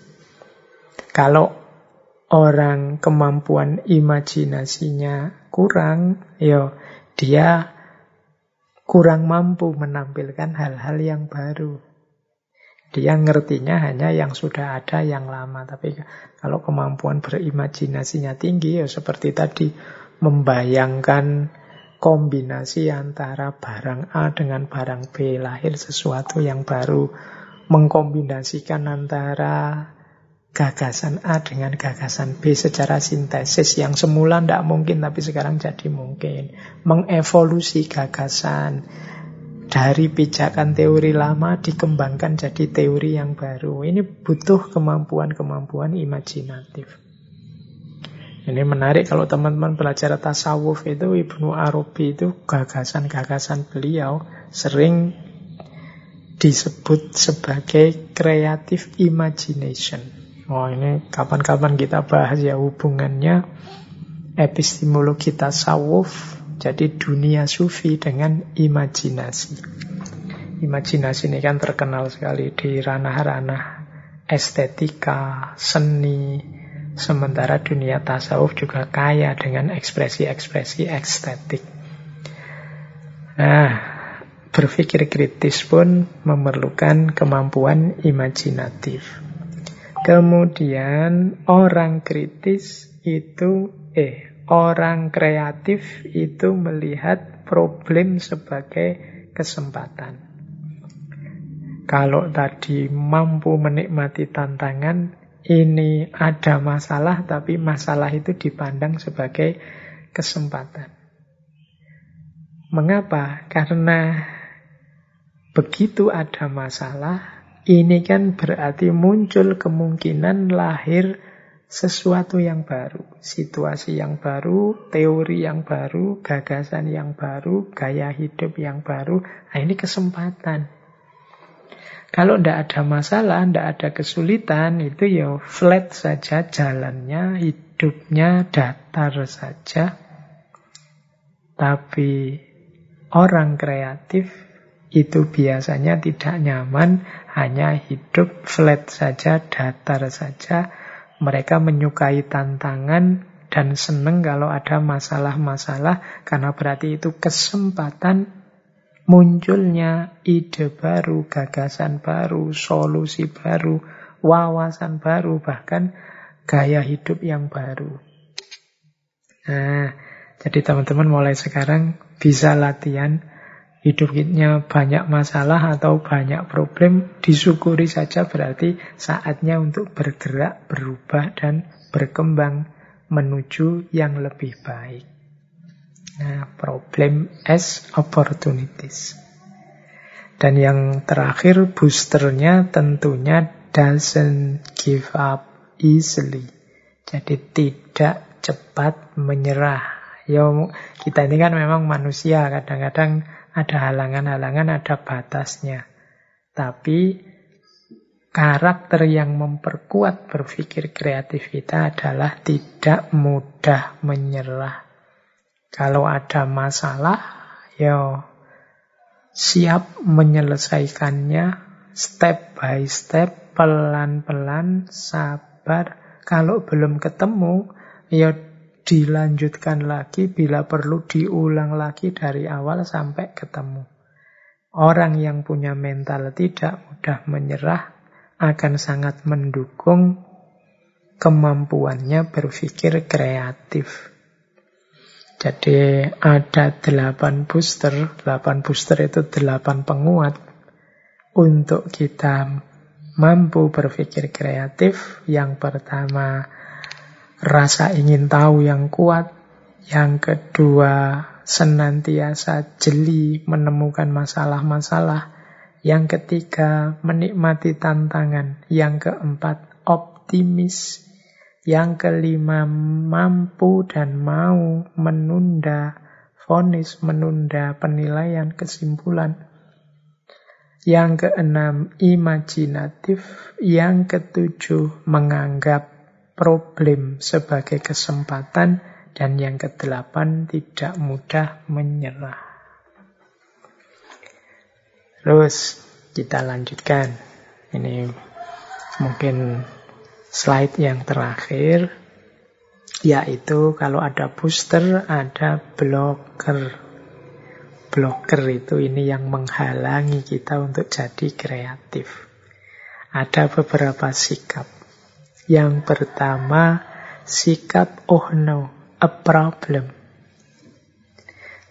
A: Kalau orang kemampuan imajinasinya kurang, ya dia kurang mampu menampilkan hal-hal yang baru. Dia ngertinya hanya yang sudah ada yang lama. Tapi kalau kemampuan berimajinasinya tinggi, ya seperti tadi, membayangkan kombinasi antara barang A dengan barang B, lahir sesuatu yang baru, mengkombinasikan antara gagasan A dengan gagasan B secara sintesis yang semula tidak mungkin tapi sekarang jadi mungkin. Mengevolusi gagasan dari pijakan teori lama dikembangkan jadi teori yang baru. Ini butuh kemampuan-kemampuan imajinatif. Ini menarik kalau teman-teman belajar tasawuf itu Ibnu Arabi itu gagasan-gagasan beliau sering disebut sebagai creative imagination. Oh ini kapan-kapan kita bahas ya hubungannya epistemologi tasawuf jadi dunia sufi dengan imajinasi. Imajinasi ini kan terkenal sekali di ranah-ranah estetika, seni, sementara dunia tasawuf juga kaya dengan ekspresi-ekspresi estetik. Nah, berpikir kritis pun memerlukan kemampuan imajinatif. Kemudian orang kritis itu eh orang kreatif itu melihat problem sebagai kesempatan. Kalau tadi mampu menikmati tantangan, ini ada masalah, tapi masalah itu dipandang sebagai kesempatan. Mengapa? Karena begitu ada masalah, ini kan berarti muncul kemungkinan lahir sesuatu yang baru, situasi yang baru, teori yang baru, gagasan yang baru, gaya hidup yang baru. Nah, ini kesempatan. Kalau tidak ada masalah, tidak ada kesulitan, itu ya flat saja jalannya, hidupnya datar saja. Tapi orang kreatif itu biasanya tidak nyaman, hanya hidup flat saja, datar saja. Mereka menyukai tantangan dan senang kalau ada masalah-masalah karena berarti itu kesempatan munculnya ide baru, gagasan baru, solusi baru, wawasan baru, bahkan gaya hidup yang baru. Nah, jadi teman-teman mulai sekarang bisa latihan hidupnya banyak masalah atau banyak problem, disyukuri saja berarti saatnya untuk bergerak, berubah, dan berkembang menuju yang lebih baik. Nah, problem as opportunities. Dan yang terakhir boosternya tentunya doesn't give up easily. Jadi tidak cepat menyerah. Ya kita ini kan memang manusia, kadang-kadang ada halangan-halangan, ada batasnya. Tapi karakter yang memperkuat berpikir kreatif kita adalah tidak mudah menyerah. Kalau ada masalah, ya siap menyelesaikannya step by step, pelan-pelan, sabar. Kalau belum ketemu, ya dilanjutkan lagi, bila perlu diulang lagi dari awal sampai ketemu. Orang yang punya mental tidak mudah menyerah akan sangat mendukung kemampuannya berpikir kreatif. Jadi ada delapan booster, delapan booster itu delapan penguat untuk kita mampu berpikir kreatif. Yang pertama, rasa ingin tahu yang kuat. Yang kedua, senantiasa jeli menemukan masalah-masalah. Yang ketiga, menikmati tantangan. Yang keempat, optimis. Yang kelima, mampu dan mau menunda vonis, menunda penilaian kesimpulan. Yang keenam, imajinatif. Yang ketujuh, menganggap problem sebagai kesempatan. Dan yang kedelapan, tidak mudah menyerah. Terus kita lanjutkan. Ini mungkin slide yang terakhir yaitu kalau ada booster ada blocker. Blocker itu ini yang menghalangi kita untuk jadi kreatif. Ada beberapa sikap. Yang pertama, sikap oh no, a problem.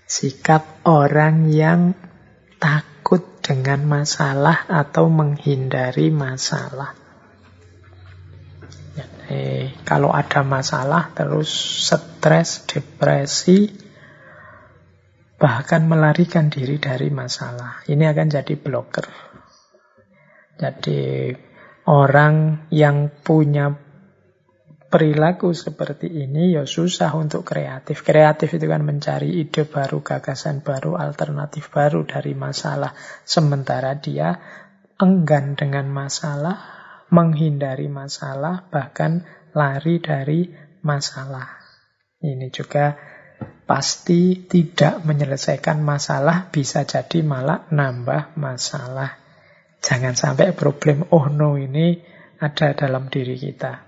A: Sikap orang yang takut dengan masalah atau menghindari masalah. Eh, kalau ada masalah terus stres, depresi, bahkan melarikan diri dari masalah. Ini akan jadi blocker. Jadi orang yang punya perilaku seperti ini ya susah untuk kreatif. Kreatif itu kan mencari ide baru, gagasan baru, alternatif baru dari masalah. Sementara dia enggan dengan masalah, menghindari masalah, bahkan lari dari masalah. Ini juga pasti tidak menyelesaikan masalah, bisa jadi malah nambah masalah. Jangan sampai problem oh no ini ada dalam diri kita.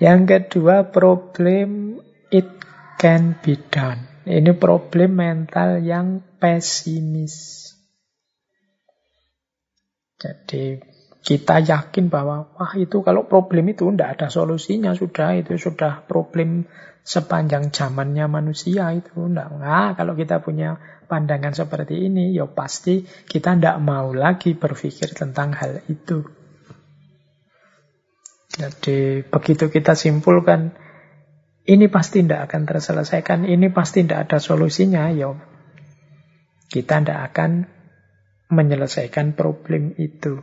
A: Yang kedua, problem it can be done. Ini problem mental yang pesimis. Jadi kita yakin bahwa wah itu kalau problem itu tidak ada solusinya sudah itu sudah problem sepanjang zamannya manusia itu. Tidak nah, kalau kita punya pandangan seperti ini ya pasti kita tidak mau lagi berpikir tentang hal itu. Jadi begitu kita simpulkan ini pasti tidak akan terselesaikan ini pasti tidak ada solusinya ya kita tidak akan menyelesaikan problem itu.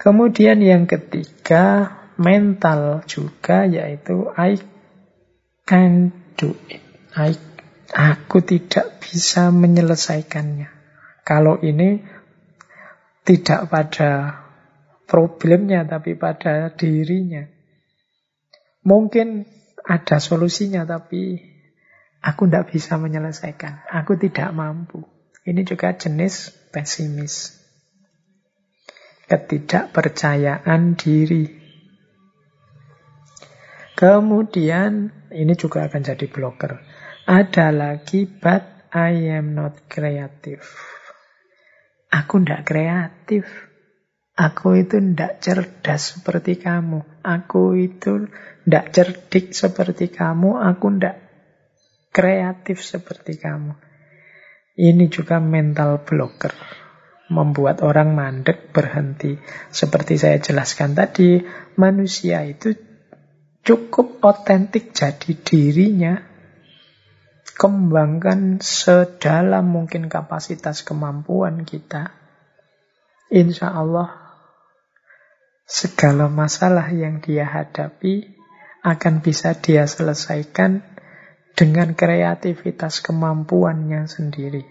A: Kemudian yang ketiga, mental juga yaitu I can do it. I, aku tidak bisa menyelesaikannya. Kalau ini tidak pada problemnya tapi pada dirinya. Mungkin ada solusinya tapi aku tidak bisa menyelesaikan. Aku tidak mampu. Ini juga jenis pesimis ketidakpercayaan diri. Kemudian, ini juga akan jadi blocker. Ada lagi, but I am not creative. Aku tidak kreatif. Aku itu tidak cerdas seperti kamu. Aku itu tidak cerdik seperti kamu. Aku tidak kreatif seperti kamu. Ini juga mental blocker membuat orang mandek berhenti. Seperti saya jelaskan tadi, manusia itu cukup otentik jadi dirinya. Kembangkan sedalam mungkin kapasitas kemampuan kita. Insya Allah segala masalah yang dia hadapi akan bisa dia selesaikan dengan kreativitas kemampuannya sendiri.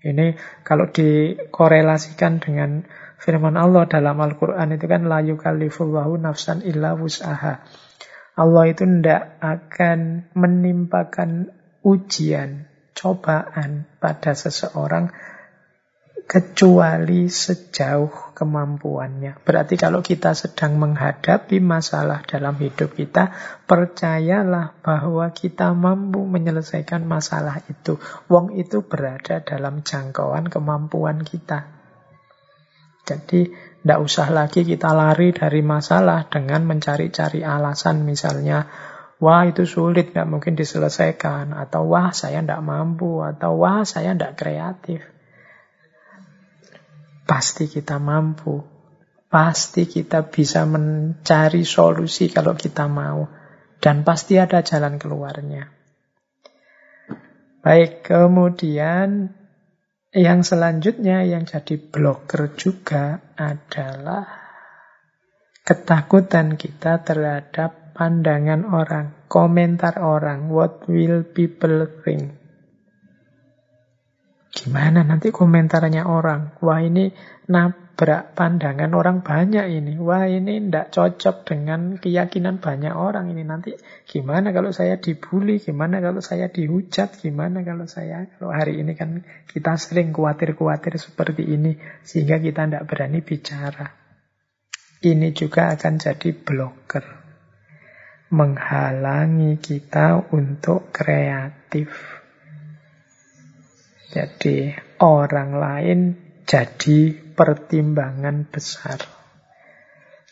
A: Ini kalau dikorelasikan dengan firman Allah dalam Al-Quran itu kan la yukallifullahu nafsan illa wus'aha. Allah itu tidak akan menimpakan ujian, cobaan pada seseorang kecuali sejauh kemampuannya. Berarti kalau kita sedang menghadapi masalah dalam hidup kita, percayalah bahwa kita mampu menyelesaikan masalah itu. Wong itu berada dalam jangkauan kemampuan kita. Jadi tidak usah lagi kita lari dari masalah dengan mencari-cari alasan misalnya Wah itu sulit, nggak mungkin diselesaikan. Atau wah saya tidak mampu. Atau wah saya tidak kreatif. Pasti kita mampu. Pasti kita bisa mencari solusi kalau kita mau. Dan pasti ada jalan keluarnya. Baik, kemudian yang selanjutnya yang jadi blocker juga adalah ketakutan kita terhadap pandangan orang, komentar orang, what will people think. Gimana nanti komentarnya orang? Wah ini nabrak pandangan orang banyak ini. Wah ini tidak cocok dengan keyakinan banyak orang ini. Nanti gimana kalau saya dibully? Gimana kalau saya dihujat? Gimana kalau saya... Kalau hari ini kan kita sering khawatir-khawatir seperti ini. Sehingga kita tidak berani bicara. Ini juga akan jadi blocker. Menghalangi kita untuk kreatif. Jadi orang lain jadi pertimbangan besar.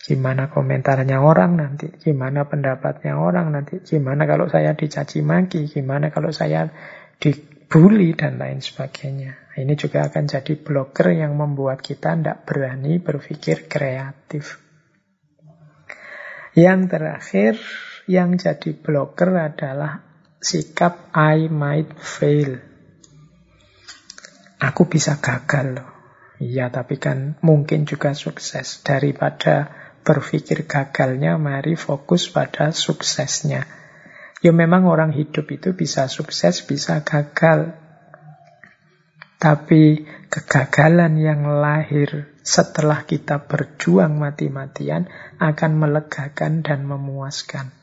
A: Gimana komentarnya orang nanti, gimana pendapatnya orang nanti, gimana kalau saya dicaci maki, gimana kalau saya dibully dan lain sebagainya. Ini juga akan jadi blocker yang membuat kita tidak berani berpikir kreatif. Yang terakhir, yang jadi blocker adalah sikap I might fail. Aku bisa gagal loh. Iya, tapi kan mungkin juga sukses. Daripada berpikir gagalnya, mari fokus pada suksesnya. Ya memang orang hidup itu bisa sukses, bisa gagal. Tapi kegagalan yang lahir setelah kita berjuang mati-matian akan melegakan dan memuaskan.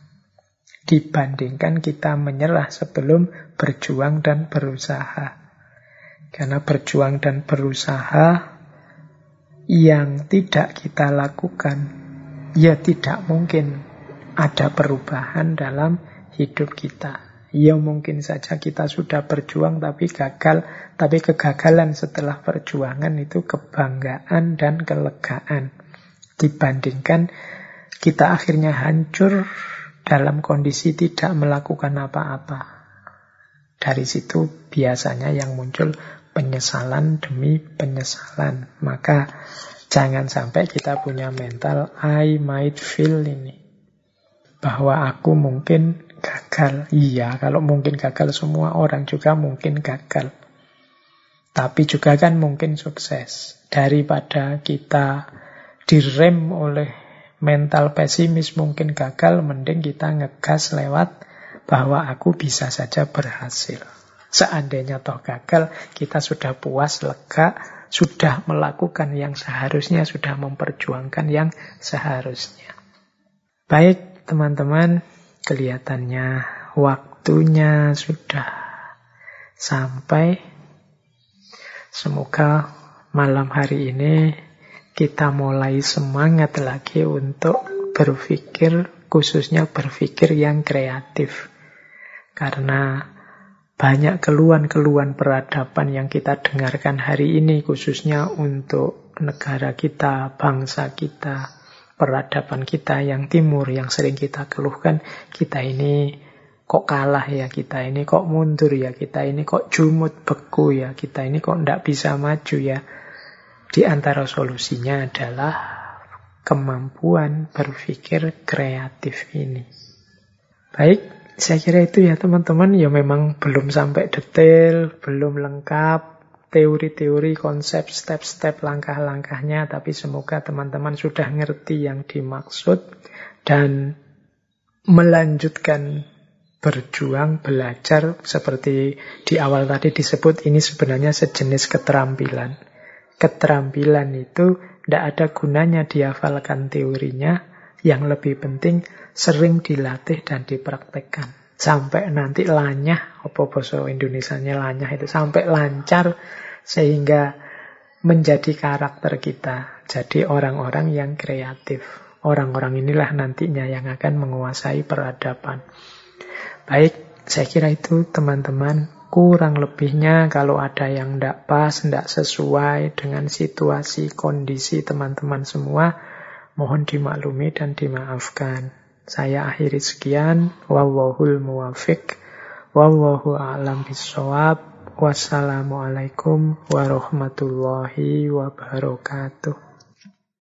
A: Dibandingkan kita menyerah sebelum berjuang dan berusaha. Karena berjuang dan berusaha yang tidak kita lakukan, ya tidak mungkin ada perubahan dalam hidup kita. Ya mungkin saja kita sudah berjuang tapi gagal, tapi kegagalan setelah perjuangan itu kebanggaan dan kelegaan. Dibandingkan kita akhirnya hancur dalam kondisi tidak melakukan apa-apa. Dari situ biasanya yang muncul penyesalan demi penyesalan. Maka jangan sampai kita punya mental I might feel ini. Bahwa aku mungkin gagal. Iya, kalau mungkin gagal semua orang juga mungkin gagal. Tapi juga kan mungkin sukses. Daripada kita direm oleh mental pesimis mungkin gagal, mending kita ngegas lewat bahwa aku bisa saja berhasil. Seandainya toh gagal, kita sudah puas, lega, sudah melakukan yang seharusnya, sudah memperjuangkan yang seharusnya. Baik, teman-teman, Kelihatannya waktunya sudah sampai. Semoga malam hari ini kita mulai semangat lagi untuk berpikir, khususnya berpikir yang kreatif. Karena banyak keluhan-keluhan peradaban yang kita dengarkan hari ini, khususnya untuk negara kita, bangsa kita, peradaban kita yang timur yang sering kita keluhkan kita ini kok kalah ya kita ini kok mundur ya kita ini kok jumut beku ya kita ini kok tidak bisa maju ya. Di antara solusinya adalah kemampuan berpikir kreatif ini. Baik saya kira itu ya teman-teman. Ya memang belum sampai detail belum lengkap teori-teori, konsep, step-step, langkah-langkahnya, tapi semoga teman-teman sudah ngerti yang dimaksud dan melanjutkan berjuang, belajar. Seperti di awal tadi disebut ini sebenarnya sejenis keterampilan. Keterampilan itu tidak ada gunanya dihafalkan teorinya, yang lebih penting sering dilatih dan dipraktekkan. Sampai nanti lanyah apa bahasa Indonesia-nya lanyah itu sampai lancar sehingga menjadi karakter kita. Jadi orang-orang yang kreatif. Orang-orang inilah nantinya yang akan menguasai peradaban. Baik saya kira itu teman-teman. Kurang lebihnya kalau ada yang tidak pas, tidak sesuai dengan situasi, kondisi teman-teman semua mohon dimaklumi dan dimaafkan saya akhiri sekian. Wallahul muwafiq. Wallahu a'lam bisawab. Wassalamualaikum warahmatullahi wabarakatuh.